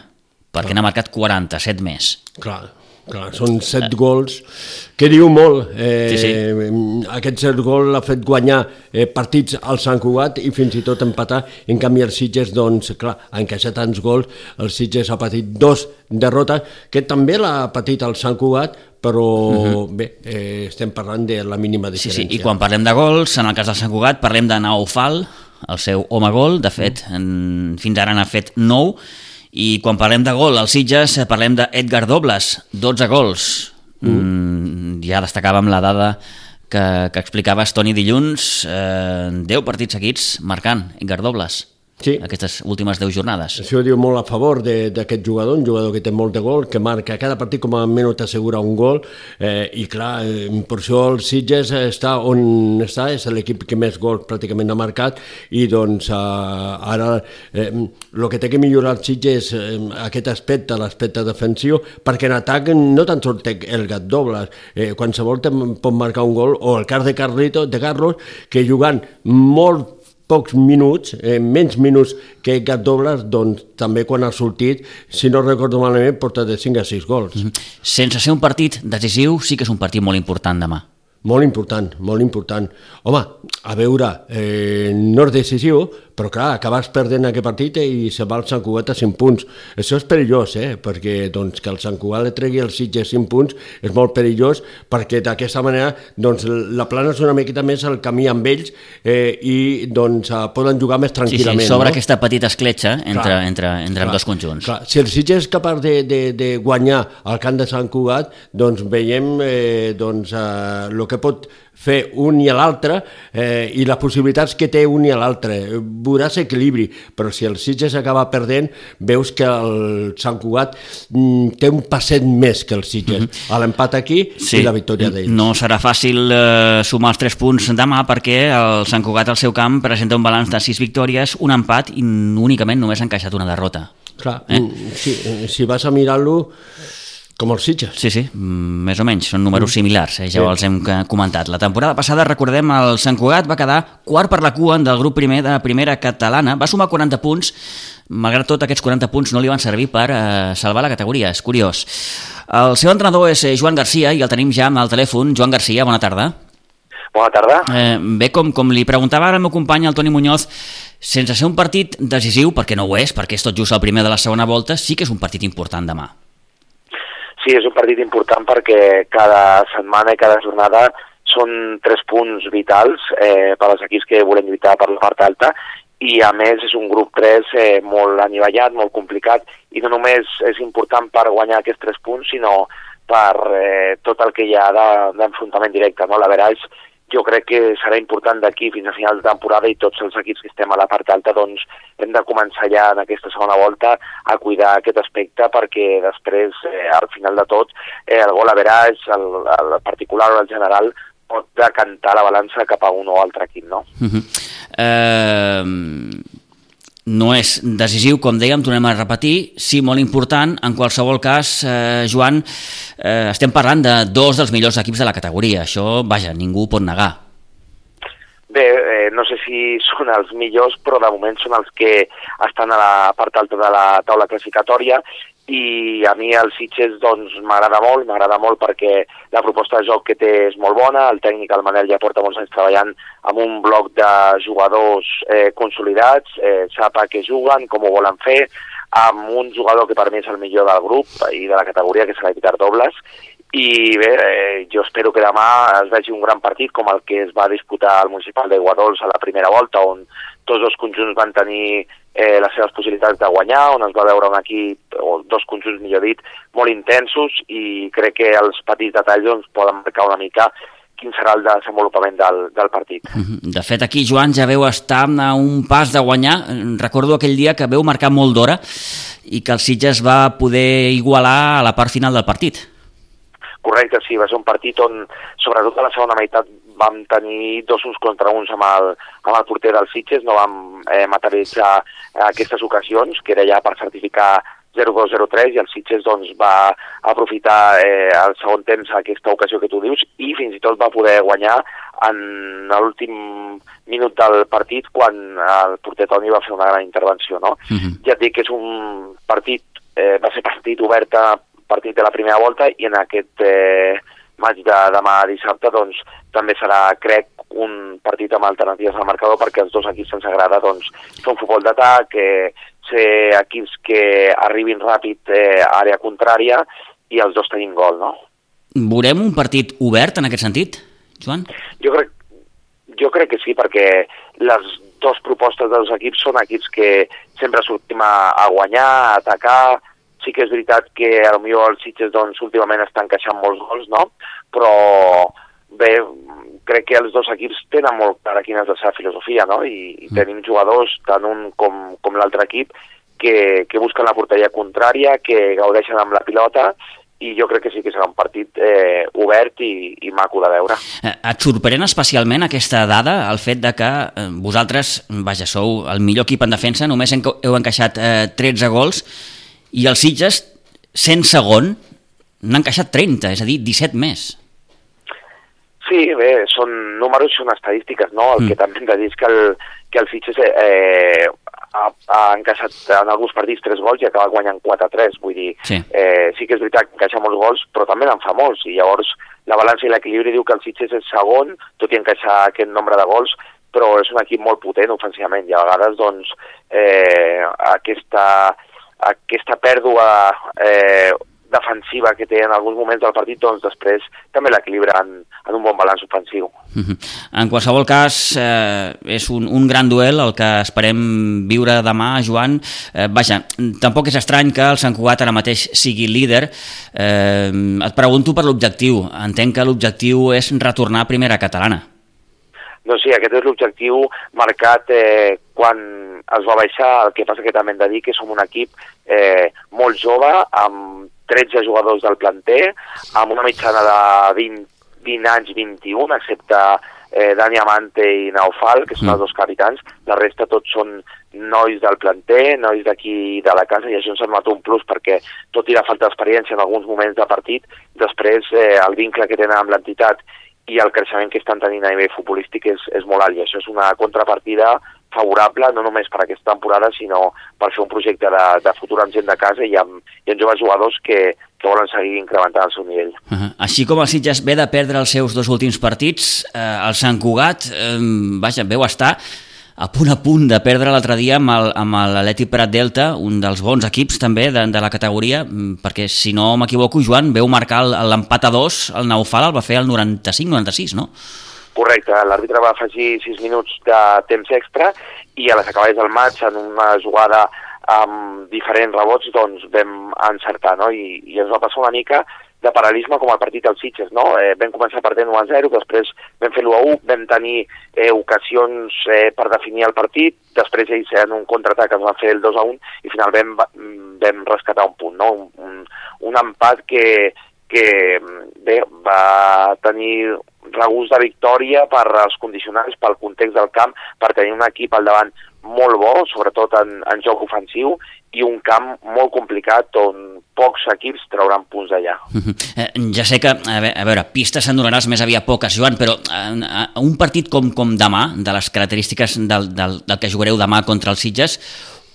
perquè n'ha marcat 47 més. Clar, clar, són set gols, que diu molt. Eh, Sí, sí. Aquest set gol l'ha fet guanyar eh, partits al Sant Cugat i fins i tot empatar. En canvi, el Sitges, doncs, clar, ha encaixat tants gols, el Sitges ha patit dos derrotes, que també l'ha patit el Sant Cugat, però bé, eh, estem parlant de la mínima Mhm. Sí, diferència. sí, i quan parlem de gols, en el cas del Sant Cugat, parlem de Naufal, el seu home gol, de fet, en, fins ara n'ha fet 9, i quan parlem de gol, als Sitges, eh, parlem d'Edgar Dobles, 12 gols. Mm. Ja destacàvem la dada que, que explicaves, Toni, dilluns, eh, 10 partits seguits marcant Edgar Dobles. Sí. Aquestes últimes 10 jornades. Això diu molt a favor de- d'aquest jugador, un jugador que té molt de gol, que marca cada partit com a menys t'assegura un gol, eh, i clar, eh, per això el Sitges està on està, és l'equip que més gols pràcticament ha marcat, i doncs eh, ara eh, el que té que millorar el Sitges és eh, aquest aspecte, l'aspecte defensiu, perquè en atac no tan sols té el gat dobles, eh, qualsevol te pot marcar un gol, o el cas de Carlito, de Carlos, que jugant molt pocs minuts, eh, menys minuts que Gat Dobles, doncs també quan ha sortit, si no recordo malament, porta de 5 a 6 gols. Mm -hmm. Sense ser un partit decisiu, sí que és un partit molt important demà. Molt important, molt important. Home, a veure, eh, no és decisiu, però clar, acabes perdent aquest partit i se va el Sant Cugat a 5 punts. Això és perillós, eh? perquè doncs, que el Sant Cugat li tregui el Sitges 5 punts és molt perillós, perquè d'aquesta manera doncs, la plana és una miqueta més el camí amb ells eh, i doncs, eh, poden jugar més tranquil·lament. Sí, sí, sobre no? aquesta petita escletxa entre, Clar, entre, entre clar, dos conjunts. Clar, si el Sitges és capaç de, de, de guanyar al camp de Sant Cugat, doncs veiem eh, doncs, eh, el que pot fer un i l'altre eh, i les possibilitats que té un i l'altre. Veuràs equilibri, però si el Sitges acaba perdent, veus que el Sant Cugat mm, té un passet més que el Sitges. Mm -hmm. L'empat aquí sí. i la victòria d'ells. No serà fàcil eh, sumar els 3 punts demà perquè el Sant Cugat al seu camp presenta un balanç de 6 victòries, un empat i únicament només ha encaixat una derrota. Clar, eh? si, si vas a mirar-lo, com els Sitges. Sí, sí, mm, més o menys, són números similars, eh? ja sí. els hem eh, comentat. La temporada passada, recordem, el Sant Cugat va quedar quart per la cua del grup primer de primera catalana, va sumar 40 punts, malgrat tot aquests 40 punts no li van servir per eh, salvar la categoria, és curiós. El seu entrenador és eh, Joan Garcia i el tenim ja al telèfon. Joan Garcia, bona tarda. Bona tarda. Eh, bé, com, com li preguntava ara el meu company, el Toni Muñoz, sense ser un partit decisiu, perquè no ho és, perquè és tot just el primer de la segona volta, sí que és un partit important demà. Sí, és un partit important perquè cada setmana i cada jornada són tres punts vitals eh, per als equips que volem lluitar per la part alta i a més és un grup 3 eh, molt anivellat, molt complicat i no només és important per guanyar aquests tres punts sinó per eh, tot el que hi ha d'enfrontament directe. No? La és jo crec que serà important d'aquí fins a final de temporada i tots els equips que estem a la part alta doncs hem de començar ja en aquesta segona volta a cuidar aquest aspecte perquè després, eh, al final de tot, eh, el gol a veràs, el, el particular o el general, pot decantar la balança cap a un o altre equip, no? Uh -huh. uh no és decisiu, com dèiem, tornem a repetir, sí, molt important, en qualsevol cas, eh, Joan, eh, estem parlant de dos dels millors equips de la categoria, això, vaja, ningú pot negar. Bé, eh, no sé si són els millors, però de moment són els que estan a la part alta de la taula classificatòria i a mi el Sitges doncs m'agrada molt, m'agrada molt perquè la proposta de joc que té és molt bona, el tècnic, el Manel, ja porta molts anys treballant amb un bloc de jugadors eh, consolidats, eh, sap a què juguen, com ho volen fer, amb un jugador que per mi és el millor del grup i de la categoria, que serà Pitar Dobles, i bé, eh, jo espero que demà es vegi un gran partit com el que es va disputar al Municipal de Guadols a la primera volta, on tots els conjunts van tenir eh, les seves possibilitats de guanyar, on es va veure un equip, o dos conjunts millor dit, molt intensos i crec que els petits detalls doncs, poden marcar una mica quin serà el desenvolupament del, del partit. Mhm. De fet, aquí, Joan, ja veu estar a un pas de guanyar. Recordo aquell dia que veu marcar molt d'hora i que el Sitges va poder igualar a la part final del partit. Correcte, sí, va ser un partit on, sobretot a la segona meitat, vam tenir dos uns contra uns amb el, amb el porter del Sitges, no vam eh, materialitzar aquestes ocasions, que era ja per certificar 0-2-0-3 i el Sitges doncs, va aprofitar eh, el segon temps aquesta ocasió que tu dius i fins i tot va poder guanyar en l'últim minut del partit quan el porter Toni va fer una gran intervenció. No? Uh -huh. Ja et dic que és un partit, eh, va ser partit obert partit de la primera volta i en aquest eh, maig de demà dissabte doncs, també serà, crec, un partit amb alternatives al marcador perquè els dos equips ens agrada doncs, fer un futbol d'atac, eh, ser equips que arribin ràpid eh, a àrea contrària i els dos tenim gol, no? Veurem un partit obert en aquest sentit, Joan? Jo crec, jo crec que sí, perquè les dues propostes dels equips són equips que sempre sortim a, a guanyar, a atacar, sí que és veritat que potser els Sitges doncs, últimament estan encaixant molts gols, no? però bé, crec que els dos equips tenen molt clara quina és la seva filosofia, no? I, i mm. tenim jugadors, tant un com, com l'altre equip, que, que busquen la porteria contrària, que gaudeixen amb la pilota, i jo crec que sí que serà un partit eh, obert i, i maco de veure. Eh, et sorprèn especialment aquesta dada, el fet de que eh, vosaltres, vaja, sou el millor equip en defensa, només heu encaixat eh, 13 gols, i els Sitges, sent segon, n'han encaixat 30, és a dir, 17 més. Sí, bé, són números, són estadístiques, no? El mm. que també hem de dir és que el, que el Sitges eh, ha, ha encaixat en alguns partits 3 gols i acaba guanyant 4-3, vull dir, sí. Eh, sí que és veritat que encaixa molts gols, però també n'en fa molts, i llavors la balança i l'equilibri diu que el Sitges és segon, tot i encaixar aquest nombre de gols, però és un equip molt potent ofensivament i a vegades doncs, eh, aquesta, aquesta pèrdua eh, defensiva que té en alguns moments del partit, doncs després també l'equilibra en, en un bon balanç ofensiu. Mhm. En qualsevol cas, eh, és un, un gran duel el que esperem viure demà, Joan. Eh, vaja, tampoc és estrany que el Sant Cugat ara mateix sigui líder. Eh, et pregunto per l'objectiu. Entenc que l'objectiu és retornar a primera catalana. Doncs sí, aquest és l'objectiu marcat eh, quan es va baixar, el que passa que també hem de dir que som un equip eh, molt jove, amb 13 jugadors del planter, amb una mitjana de 20, 20 anys, 21, excepte eh, Dani Amante i Naufal, que són mm. els dos capitans. La resta tots són nois del planter, nois d'aquí de la casa, i això ens ha donat un plus perquè, tot i la falta d'experiència en alguns moments de partit, després eh, el vincle que tenen amb l'entitat i el creixement que estan tenint a nivell futbolístic és, és molt alt, i això és una contrapartida favorable no només per aquesta temporada, sinó per fer un projecte de, de futur amb gent de casa i amb, i amb joves jugadors que, que volen seguir incrementant el seu nivell. Uh -huh. Així com el Sitges ve de perdre els seus dos últims partits, eh, el Sant Cugat, eh, vaja, veu estar a punt a punt de perdre l'altre dia amb l'Atleti Prat Delta, un dels bons equips també de, de la categoria, mm, perquè si no m'equivoco, Joan, veu marcar l'empat a dos, el Naufal el va fer al 95-96, no? Correcte, l'àrbitre va afegir 6 minuts de temps extra i a les acabades del maig, en una jugada amb diferents rebots, doncs vam encertar, no? I, i ens va passar una mica de paral·lisme com el partit dels Sitges, no? Eh, vam començar perdent 1-0, després vam fer l'1-1, vam tenir eh, ocasions eh, per definir el partit, després ells en un contraatac ens van fer el 2-1 i finalment vam, vam rescatar un punt, no? Un, un, un empat que, que bé, va tenir regust de victòria per als condicionants, pel context del camp, per tenir un equip al davant molt bo, sobretot en, en joc ofensiu, i un camp molt complicat on pocs equips trauran punts d'allà. Eh, ja sé que, a veure, a pistes en donaràs més aviat poques, Joan, però eh, un partit com, com demà, de les característiques del, del, del que jugareu demà contra els Sitges,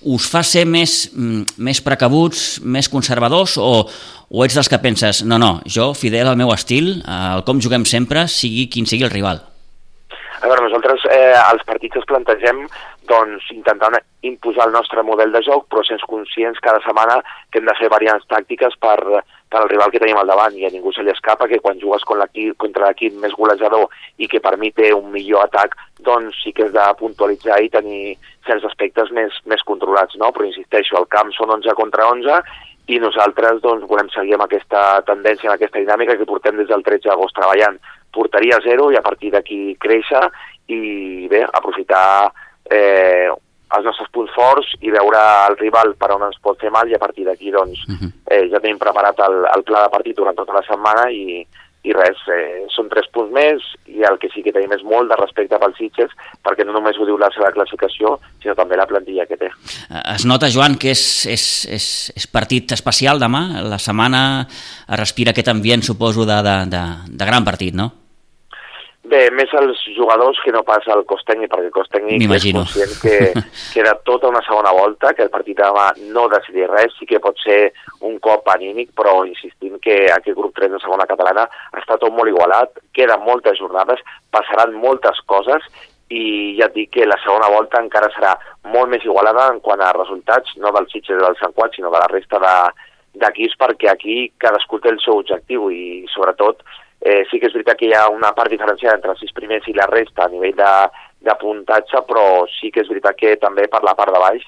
us fa ser més, mm, més precabuts, més conservadors o, o ets dels que penses, no, no, jo, fidel al meu estil, al com juguem sempre, sigui quin sigui el rival? A veure, nosaltres eh, els partits els plantegem doncs, intentant imposar el nostre model de joc, però sens conscients cada setmana que hem de fer variants tàctiques per, per al rival que tenim al davant i a ningú se li escapa que quan jugues con contra l'equip més golejador i que per mi té un millor atac, doncs sí que has de puntualitzar i tenir certs aspectes més, més controlats, no? Però insisteixo, el camp són 11 contra 11 i nosaltres doncs, volem seguir amb aquesta tendència, amb aquesta dinàmica que portem des del 13 d'agost treballant. Portaria zero i a partir d'aquí créixer i bé, aprofitar eh, els nostres punts forts i veure el rival per on ens pot fer mal i a partir d'aquí doncs, -huh. eh, ja tenim preparat el, el pla de partit durant tota la setmana i, i res, eh, són tres punts més i el que sí que tenim és molt de respecte pels Sitges perquè no només ho diu la seva classificació sinó també la plantilla que té. Es nota, Joan, que és, és, és, és partit especial demà? La setmana respira aquest ambient, suposo, de, de, de, de gran partit, no? Bé, més els jugadors que no pas el cos tècnic, perquè el cos tècnic és conscient que <laughs> queda tota una segona volta, que el partit demà no decidir res, sí que pot ser un cop anímic, però insistint que aquest grup 3 de segona catalana està tot molt igualat, queden moltes jornades, passaran moltes coses i ja et dic que la segona volta encara serà molt més igualada en quant a resultats, no del Sitges del Sant Quat, sinó de la resta d'equips, perquè aquí cadascú té el seu objectiu i sobretot Eh, sí que és veritat que hi ha una part diferenciada entre els sis primers i la resta a nivell de, de puntatge, però sí que és veritat que també per la part de baix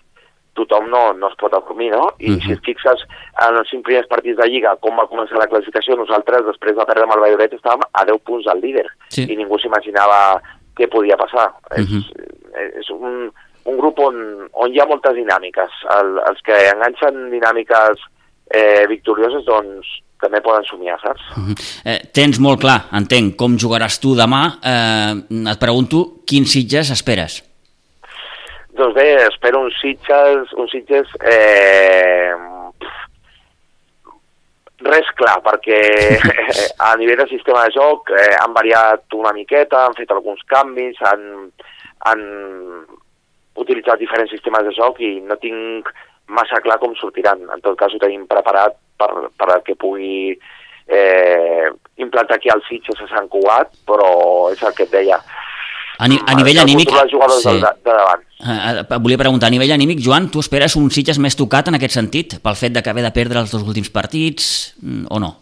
tothom no, no es pot adormir, no? I uh -huh. si et fixes en els cinc primers partits de Lliga, com va començar la classificació, nosaltres, després de perdre amb el Valladolid, estàvem a 10 punts al líder, sí. i ningú s'imaginava què podia passar. Uh -huh. És, és un, un grup on, on hi ha moltes dinàmiques. El, els que enganxen dinàmiques eh, victorioses, doncs, també poden somiar, saps? Uh -huh. eh, tens molt clar, entenc, com jugaràs tu demà. Eh, et pregunto, quins Sitges esperes? Doncs bé, espero uns Sitges, uns Sitges eh, res clar, perquè <laughs> a nivell de sistema de joc eh, han variat una miqueta, han fet alguns canvis, han, han utilitzat diferents sistemes de joc i no tinc massa clar com sortiran. En tot cas ho tenim preparat per, per que pugui eh, implantar aquí el Sitges a Sant Cugat, però és el que et deia. A, ni, a nivell anímic... sí. de, de davant. Eh, eh, volia preguntar, a nivell anímic, Joan, tu esperes un Sitges més tocat en aquest sentit, pel fet de que haver de perdre els dos últims partits, mm, o no?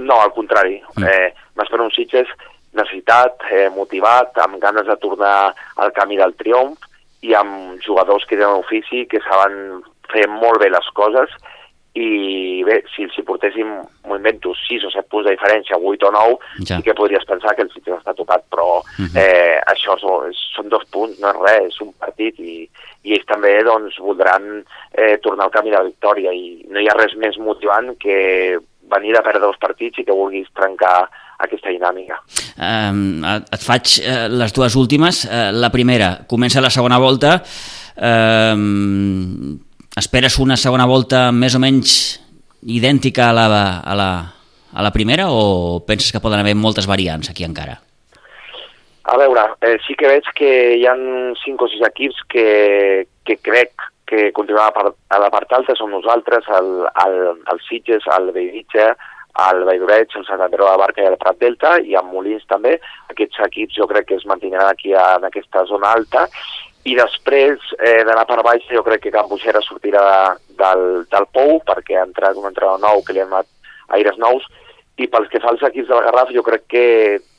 No, al contrari. Mm. Eh, M'espero un Sitges necessitat, eh, motivat, amb ganes de tornar al camí del triomf i amb jugadors que tenen ofici, que saben fer molt bé les coses i bé, si els hi portéssim, m'ho invento, 6 o 7 punts de diferència, 8 o 9, Ja. sí que podries pensar que el Sitges està tocat, però Mhm. eh, això són, són dos punts, no és res, és un partit i, i ells també doncs, voldran eh, tornar al camí de la victòria i no hi ha res més motivant que venir a perdre dos partits i que vulguis trencar aquesta dinàmica. Eh, et- faig eh, les dues últimes. Eh, la primera, comença la segona volta. Eh, esperes una segona volta més o menys idèntica a la, a la, a la primera o penses que poden haver moltes variants aquí encara? A veure, eh, sí que veig que hi han 5 o 6 equips que, que crec que continuaran a, la part alta, som nosaltres, el, el, el Sitges, el Bellvitge, el Valldoreig, el Sant Andreu de Barca i el Prat Delta, i amb Molins també. Aquests equips jo crec que es mantindran aquí en aquesta zona alta. I després eh, d'anar per baix jo crec que Can Buixera sortirà del, del Pou perquè ha entrat un entrenador nou que li ha donat aires nous. I pels que fa els equips del Garraf jo crec que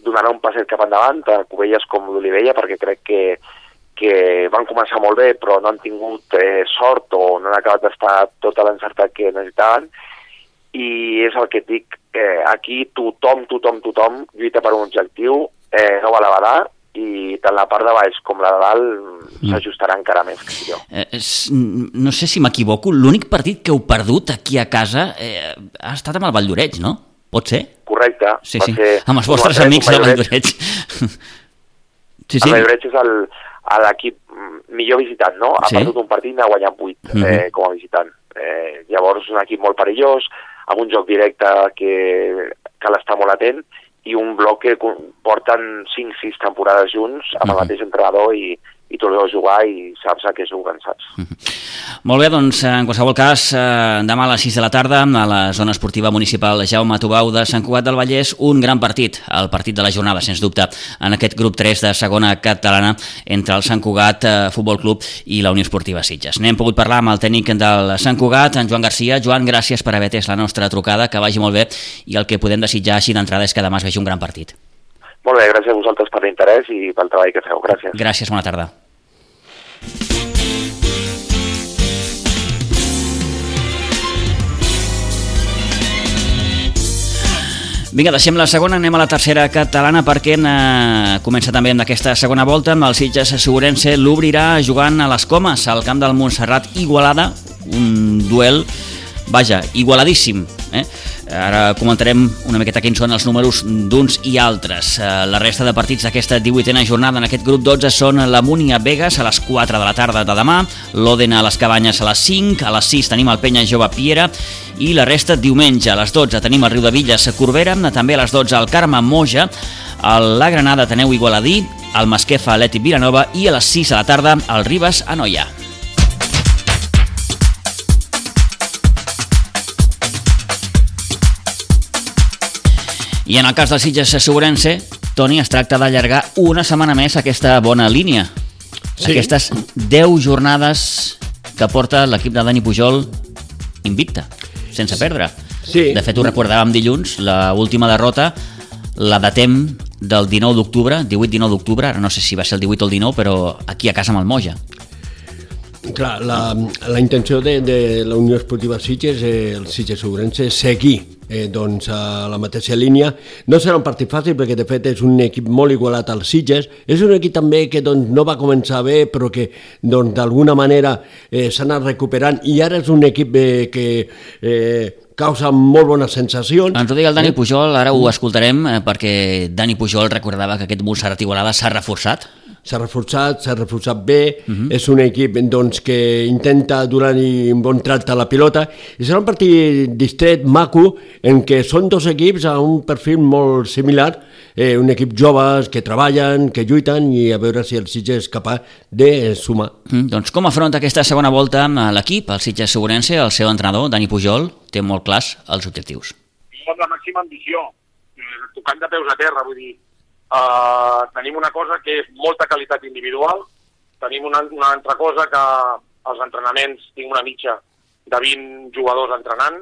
donarà un passet cap endavant a Cubelles com l'Olivella perquè crec que, que van començar molt bé però no han tingut eh, sort o no han acabat d'estar tota l'encertat que necessitaven. I és el que et dic, eh, aquí tothom, tothom, tothom lluita per un objectiu, eh, no va la badar i tant la part de baix com la de dalt s'ajustarà encara més que millor. Eh, és, no sé si m'equivoco, l'únic partit que heu perdut aquí a casa eh, ha estat amb el Valldoreig, no? Pot ser? Correcte. Sí, sí, ser amb els vostres tres, amics un de Valldoreig. <laughs> Valldoreig. Sí, El sí. Valldoreig és l'equip mm, millor visitant, no? Ha Sí. perdut un partit i n'ha guanyat 8 Mhm. eh, com a visitant. Eh, llavors, un equip molt perillós, amb un joc directe que cal estar molt atent i un bloc que porten 5-6 temporades junts amb el Mhm. mateix entrenador i, i tots dos jugar i saps a què juguen, saps? <laughs> Molt bé, doncs en qualsevol cas, eh, demà a les 6 de la tarda a la zona esportiva municipal Jaume Tubau de Sant Cugat del Vallès, un gran partit, el partit de la jornada, sens dubte, en aquest grup 3 de segona catalana entre el Sant Cugat eh, Futbol Club i la Unió Esportiva Sitges. N'hem pogut parlar amb el tècnic del Sant Cugat, en Joan Garcia. Joan, gràcies per haver atès la nostra trucada, que vagi molt bé, i el que podem desitjar així d'entrada és que demà es vegi un gran partit. Molt bé, gràcies a vosaltres per l'interès i pel treball que feu. Gràcies. Gràcies, bona tarda. Vinga, deixem la segona, anem a la tercera catalana perquè eh, comença també amb aquesta segona volta amb el Sitges Segurense, l'obrirà jugant a les Comes, al camp del Montserrat Igualada, un duel, vaja, igualadíssim. Eh? Ara comentarem una miqueta quins són els números d'uns i altres. Eh, La resta de partits d'aquesta 18a jornada en aquest grup 12 són la Múnia Vegas a les 4 de la tarda de demà, l'Òdena a les Cabanyes a les 5, a les 6 tenim el Penya Jove Piera i la resta diumenge a les 12 tenim el Riu de Villas a Corbera, també a les 12 el Carme Moja, a la Granada Teneu Igualadí, el Masquefa Atleti Vilanova i a les 6 de la tarda el Ribes a Noia. I en el cas del Sitges Segurense, Toni, es tracta d'allargar una setmana més aquesta bona línia. Sí. Aquestes 10 jornades que porta l'equip de Dani Pujol invicta, sense perdre. Sí. De fet, ho recordàvem dilluns, la última derrota la datem del 19 d'octubre, 18-19 d'octubre, no sé si va ser el 18 o el 19, però aquí a casa amb el Moja. Clar, la, la intenció de, de la Unió Esportiva Sitges, eh, el Sitges Segurense, és seguir eh, doncs, a la mateixa línia. No serà un partit fàcil perquè de fet és un equip molt igualat al Sitges. És un equip també que doncs, no va començar bé però que doncs, d'alguna manera eh, s'ha anat recuperant i ara és un equip eh, que eh, causa molt bones sensacions. Ens ho deia el Dani Pujol, ara ho escoltarem eh, perquè Dani Pujol recordava que aquest Montserrat Igualada s'ha reforçat. S'ha reforçat, s'ha reforçat bé, uh -huh. és un equip doncs, que intenta donar-hi un bon tracte a la pilota, i serà un partit distret, maco, en què són dos equips a un perfil molt similar, eh, un equip joves que treballen, que lluiten, i a veure si el Sitges és capaç de sumar. Mm, doncs com afronta aquesta segona volta amb l'equip, el Sitges Segurense, el seu entrenador, Dani Pujol, té molt clars els objectius. amb la màxima ambició, eh, tocant de peus a terra, vull dir, Uh, tenim una cosa que és molta qualitat individual, tenim una, una altra cosa que als entrenaments tinc una mitja de 20 jugadors entrenant.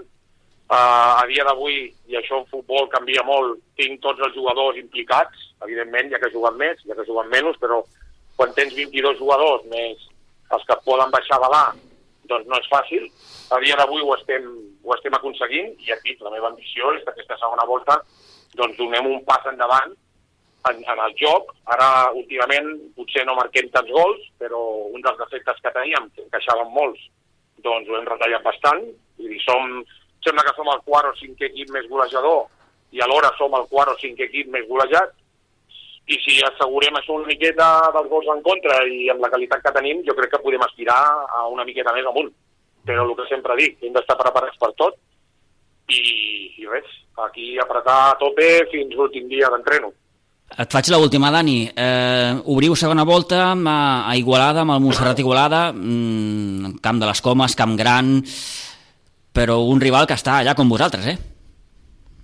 Uh, a dia d'avui, i això en futbol canvia molt, tinc tots els jugadors implicats, evidentment, ja que juguen més, ja que juguen menys, però quan tens 22 jugadors més els que poden baixar de l'A, doncs no és fàcil. A dia d'avui ho, estem, ho estem aconseguint i aquí la meva ambició és que aquesta segona volta doncs donem un pas endavant en, en el joc. Ara, últimament, potser no marquem tants gols, però un dels defectes que teníem, que encaixaven molts, doncs ho hem retallat bastant. Dir, som, sembla que som el quart o cinquè equip més golejador i alhora som el quart o cinquè equip més golejat. I si assegurem això una miqueta dels gols en contra i amb la qualitat que tenim, jo crec que podem aspirar a una miqueta més amunt. Però el que sempre dic, hem d'estar preparats per tot i, i res, aquí apretar a tope fins l'últim dia d'entreno. Et faig l'última, Dani. Eh, obriu segona volta a, a Igualada, amb el Montserrat Igualada, mm, camp de les Comes, camp gran, però un rival que està allà com vosaltres, eh?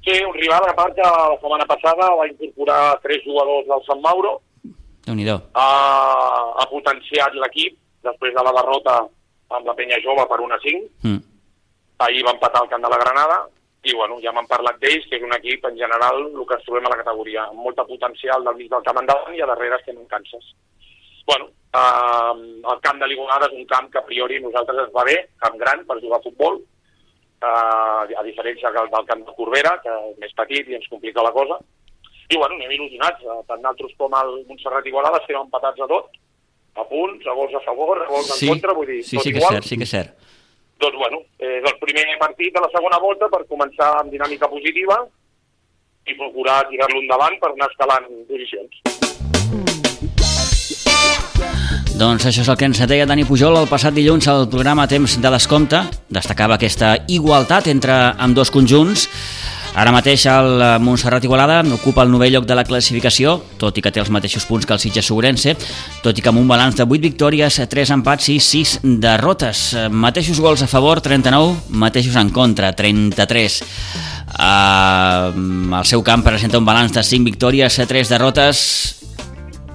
Sí, un rival, a part que la setmana passada va incorporar tres jugadors del Sant Mauro, déu nhi ha, ha potenciat l'equip després de la derrota amb la penya jove per 1 a 5. Mm. Ahir va empatar el camp de la Granada i bueno, ja m'han parlat d'ells, que és un equip en general el que ens trobem a la categoria, amb molta potencial del mig del camp endavant i a darrere estem en Kansas. Bueno, eh, el camp de l'Igualada és un camp que a priori nosaltres ens va bé, camp gran per jugar a futbol, eh, a diferència del, del camp de Corbera, que és més petit i ens complica la cosa. I bueno, anem il·lusionats, eh, tant nosaltres com el Montserrat Igualada estem empatats a tot, a punts, a gols a favor, a gols sí, en contra, vull dir, sí, tot sí que és cert, sí que és cert. Doncs, bueno, és el primer partit de la segona volta per començar amb dinàmica positiva i procurar tirar-lo endavant per anar escalant posicions. Doncs això és el que ens deia Dani Pujol el passat dilluns al programa Temps de Descompte. Destacava aquesta igualtat entre amb dos conjunts. Ara mateix el Montserrat Igualada ocupa el novè lloc de la classificació, tot i que té els mateixos punts que el Sitges Sobrense, tot i que amb un balanç de 8 victòries, 3 empats i 6 derrotes. Mateixos gols a favor, 39, mateixos en contra, 33. Uh, el seu camp presenta un balanç de 5 victòries, 3 derrotes,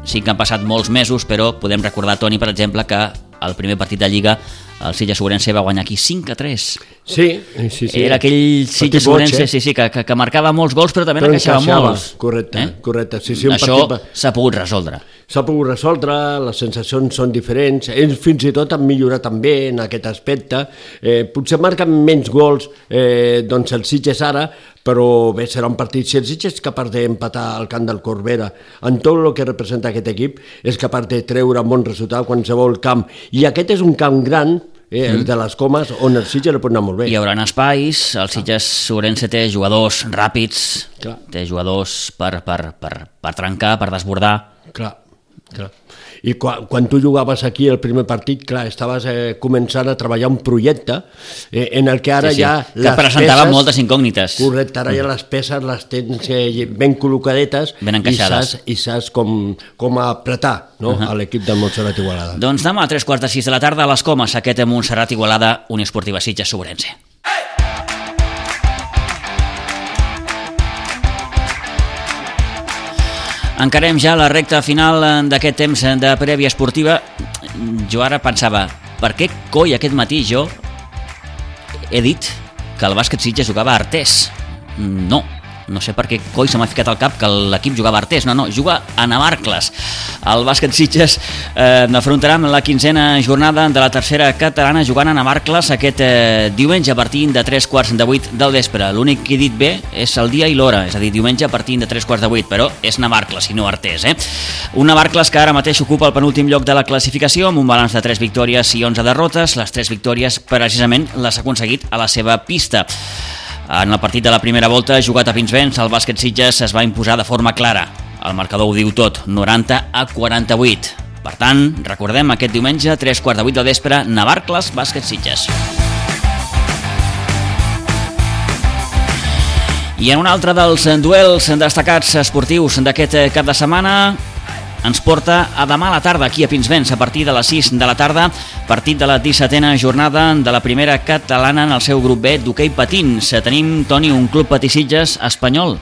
sí que han passat molts mesos, però podem recordar, Toni, per exemple, que el primer partit de Lliga el Sitges Sobrense va guanyar aquí 5 a 3. Sí, sí, sí. Era aquell Sitges Sobrense, sí, sí, que, que, que marcava molts gols però també n'encaixava molts. Correcte, eh? correcte. Sí, sí, un Això partit... s'ha pogut resoldre. S'ha pogut resoldre, les sensacions són diferents, ells fins i tot han millorat també en aquest aspecte. Eh, potser marquen menys gols eh, doncs el Sitges ara, però bé, serà un partit. Si el Sitges és capaç d'empatar al camp del Corbera en tot el que representa aquest equip, és capaç de treure un bon resultat a qualsevol camp. I aquest és un camp gran, eh, el de les Comes, on el Sitges li pot anar molt bé. Hi haurà espais, el Sitges Sobrense té jugadors ràpids, Clar. té jugadors per, per, per, per trencar, per desbordar. Clar, clar. I quan, quan tu jugaves aquí el primer partit, clar, estaves eh, començant a treballar un projecte eh, en el que ara Sí, sí, ja... que presentava moltes incògnites. Correcte, ara ja les peces les tens eh, ben col·locades Ben i encaixades. saps, i saps com, com apretar no? Ahà. a l'equip del Montserrat Igualada. Doncs demà a tres quarts de sis de la tarda a les Comes, aquest Montserrat Igualada, Unió Esportiva Sitges Sobrense. Encarem ja la recta final d'aquest temps de prèvia esportiva. Jo ara pensava, per què coi aquest matí jo he dit que el bàsquet Sitges jugava a Artés? No, no sé per què coi se m'ha ficat al cap que l'equip jugava a Artés, no, no, juga a Navarcles. El bàsquet Sitges eh, afrontarà amb la quinzena jornada de la tercera catalana jugant a Navarcles aquest eh, diumenge a partir de 3 quarts de 8 del vespre. L'únic que he dit bé és el dia i l'hora, és a dir, diumenge a partir de 3 quarts de 8, però és Navarcles i no Artés. Eh? Un Navarcles que ara mateix ocupa el penúltim lloc de la classificació amb un balanç de 3 victòries i 11 derrotes. Les 3 victòries precisament les ha aconseguit a la seva pista. En el partit de la primera volta, jugat a Pinsbens, el bàsquet Sitges es va imposar de forma clara. El marcador ho diu tot, 90 a 48. Per tant, recordem aquest diumenge, 3 quarts de 8 del vespre, Navarcles, bàsquet Sitges. I en un altre dels duels destacats esportius d'aquest cap de setmana, ens porta a demà a la tarda aquí a Pinsbens a partir de les 6 de la tarda partit de la 17a jornada de la primera catalana en el seu grup B d'hoquei patins. Tenim, Toni, un club patissitges espanyol.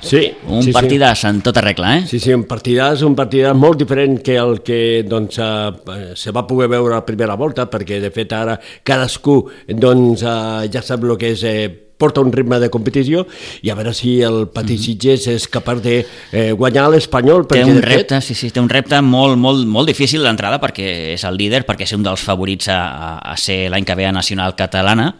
Sí, Un sí, partidàs en tota regla, eh? Sí, sí, un partidàs, un partidàs molt diferent que el que doncs, eh, se va poder veure a la primera volta, perquè de fet ara cadascú doncs, eh, ja sap el que és eh, porta un ritme de competició i a veure si el Patí Sitges és capaç de eh, guanyar l'Espanyol. Té un de fet, repte, sí, sí, té un repte molt, molt, molt difícil d'entrada perquè és el líder, perquè és un dels favorits a, a, a ser l'any que ve a Nacional Catalana.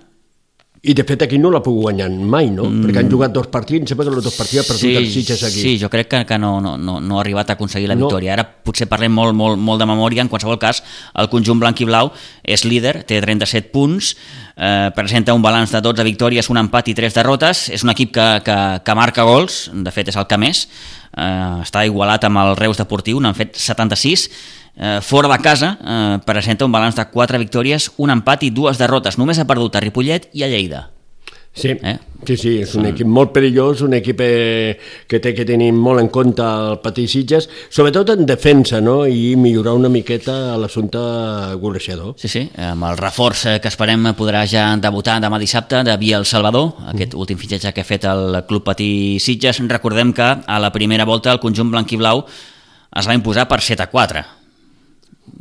I de fet aquí no l'ha pogut guanyar mai, no? Mm. Perquè han jugat dos partits, em sembla que els dos partits ha perdut els Sitges aquí. Sí, jo crec que, que no, no, no, no ha arribat a aconseguir la No. victòria. Ara potser parlem molt, molt, molt de memòria, en qualsevol cas, el conjunt blanc i blau és líder, té 37 punts, eh, presenta un balanç de 12 victòries, un empat i 3 derrotes, és un equip que, que, que marca gols, de fet és el que més, eh, està igualat amb el Reus Deportiu, n'han fet 76, eh, fora de casa eh, presenta un balanç de 4 victòries, un empat i dues derrotes, només ha perdut a Ripollet i a Lleida. Sí, eh? sí, sí, és un equip molt perillós, un equip eh, que té que tenir molt en compte el Patí Sitges, sobretot en defensa, no?, i millorar una miqueta l'assumpte golejador. Sí, sí, amb el reforç eh, que esperem podrà ja debutar demà dissabte de Via El Salvador, aquest últim fitxatge que ha fet el Club Patí Sitges. Recordem que a la primera volta el conjunt blanc i blau es va imposar per 7 a 4.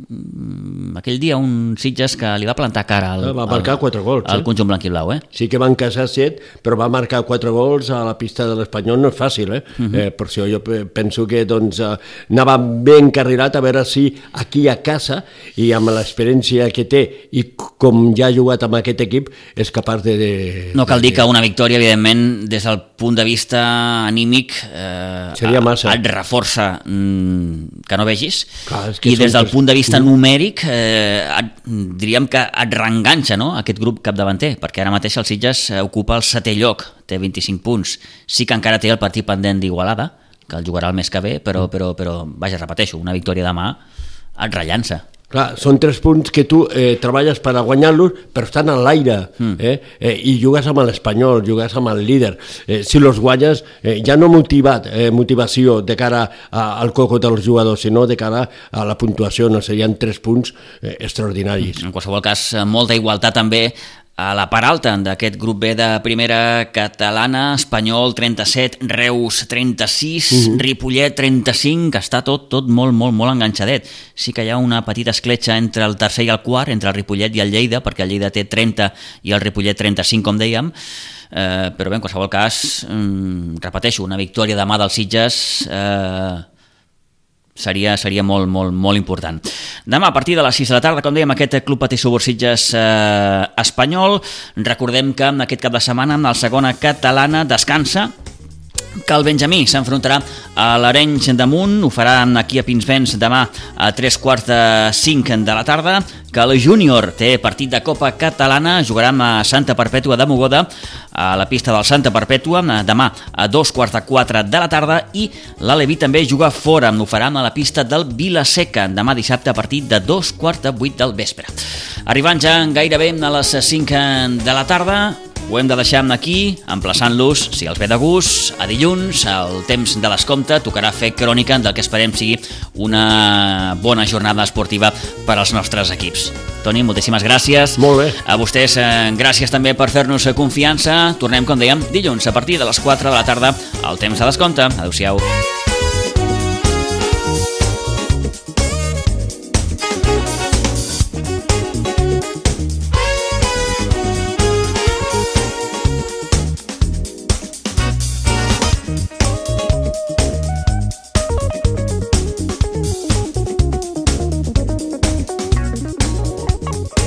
Mm, Aquell dia un Sitges que li va plantar cara al, Va marcar al, quatre gols, al eh? conjunt blanc i blau, eh? Sí que van casar set, però va marcar quatre gols a la pista de l'Espanyol, no és fàcil, eh? Mhm. eh per això jo pe- penso que doncs, eh, anava ben encarrilat a veure si aquí a casa i amb l'experiència que té i com ja ha jugat amb aquest equip és capaç de... de No cal dir que una victòria, evidentment, des del punt de vista anímic, eh, Seria massa. et reforça mm, que no vegis, Clar, que i des del punt de vista Mm. numèric, eh, et, diríem que et reenganxa no? aquest grup capdavanter, perquè ara mateix el Sitges eh, ocupa el setè lloc, té 25 punts. Sí que encara té el partit pendent d'Igualada, que el jugarà el mes que ve, però, però, però vaja, repeteixo, una victòria demà et rellança. Clar, són tres punts que tu eh, treballes per a guanyar-los, però estan en l'aire, Mm. eh? eh? i jugues amb l'Espanyol, jugues amb el líder. Eh, si los guanyes, eh, ja no motivat, eh, motivació de cara a, al coco dels jugadors, sinó de cara a la puntuació, no serien tres punts eh, extraordinaris. En qualsevol cas, eh, molta igualtat també a la part alta d'aquest grup B de primera catalana, Espanyol 37, Reus 36, Mhm. Ripollet 35, que està tot, tot molt, molt, molt enganxadet. Sí que hi ha una petita escletxa entre el tercer i el quart, entre el Ripollet i el Lleida, perquè el Lleida té 30 i el Ripollet 35, com dèiem, eh, però bé, en qualsevol cas, mm, repeteixo, una victòria demà dels Sitges eh, seria, seria molt, molt, molt important. Demà, a partir de les 6 de la tarda, com dèiem, aquest Club Patí Subursitges eh, espanyol. Recordem que aquest cap de setmana, en la segona catalana, descansa que el Benjamí s'enfrontarà a l'Arenys de Munt, ho faran aquí a Pinsbens demà a tres quarts de cinc de la tarda, que el Júnior té partit de Copa Catalana, jugarà a Santa Perpètua de Mogoda, a la pista del Santa Perpètua, demà a dos quarts de quatre de la tarda, i l'Alevi també juga fora, ho farà a la pista del Vilaseca, demà dissabte a partir de dos quarts de vuit del vespre. Arribant ja gairebé a les 5 de la tarda, ho hem de deixar aquí, emplaçant-los, si els ve de gust, a dilluns, al temps de l'escompte, tocarà fer crònica del que esperem sigui una bona jornada esportiva per als nostres equips. Toni, moltíssimes gràcies. Molt bé. A vostès, eh, gràcies també per fer-nos confiança. Tornem, com dèiem, dilluns a partir de les 4 de la tarda al temps de l'escompte. Adéu-siau.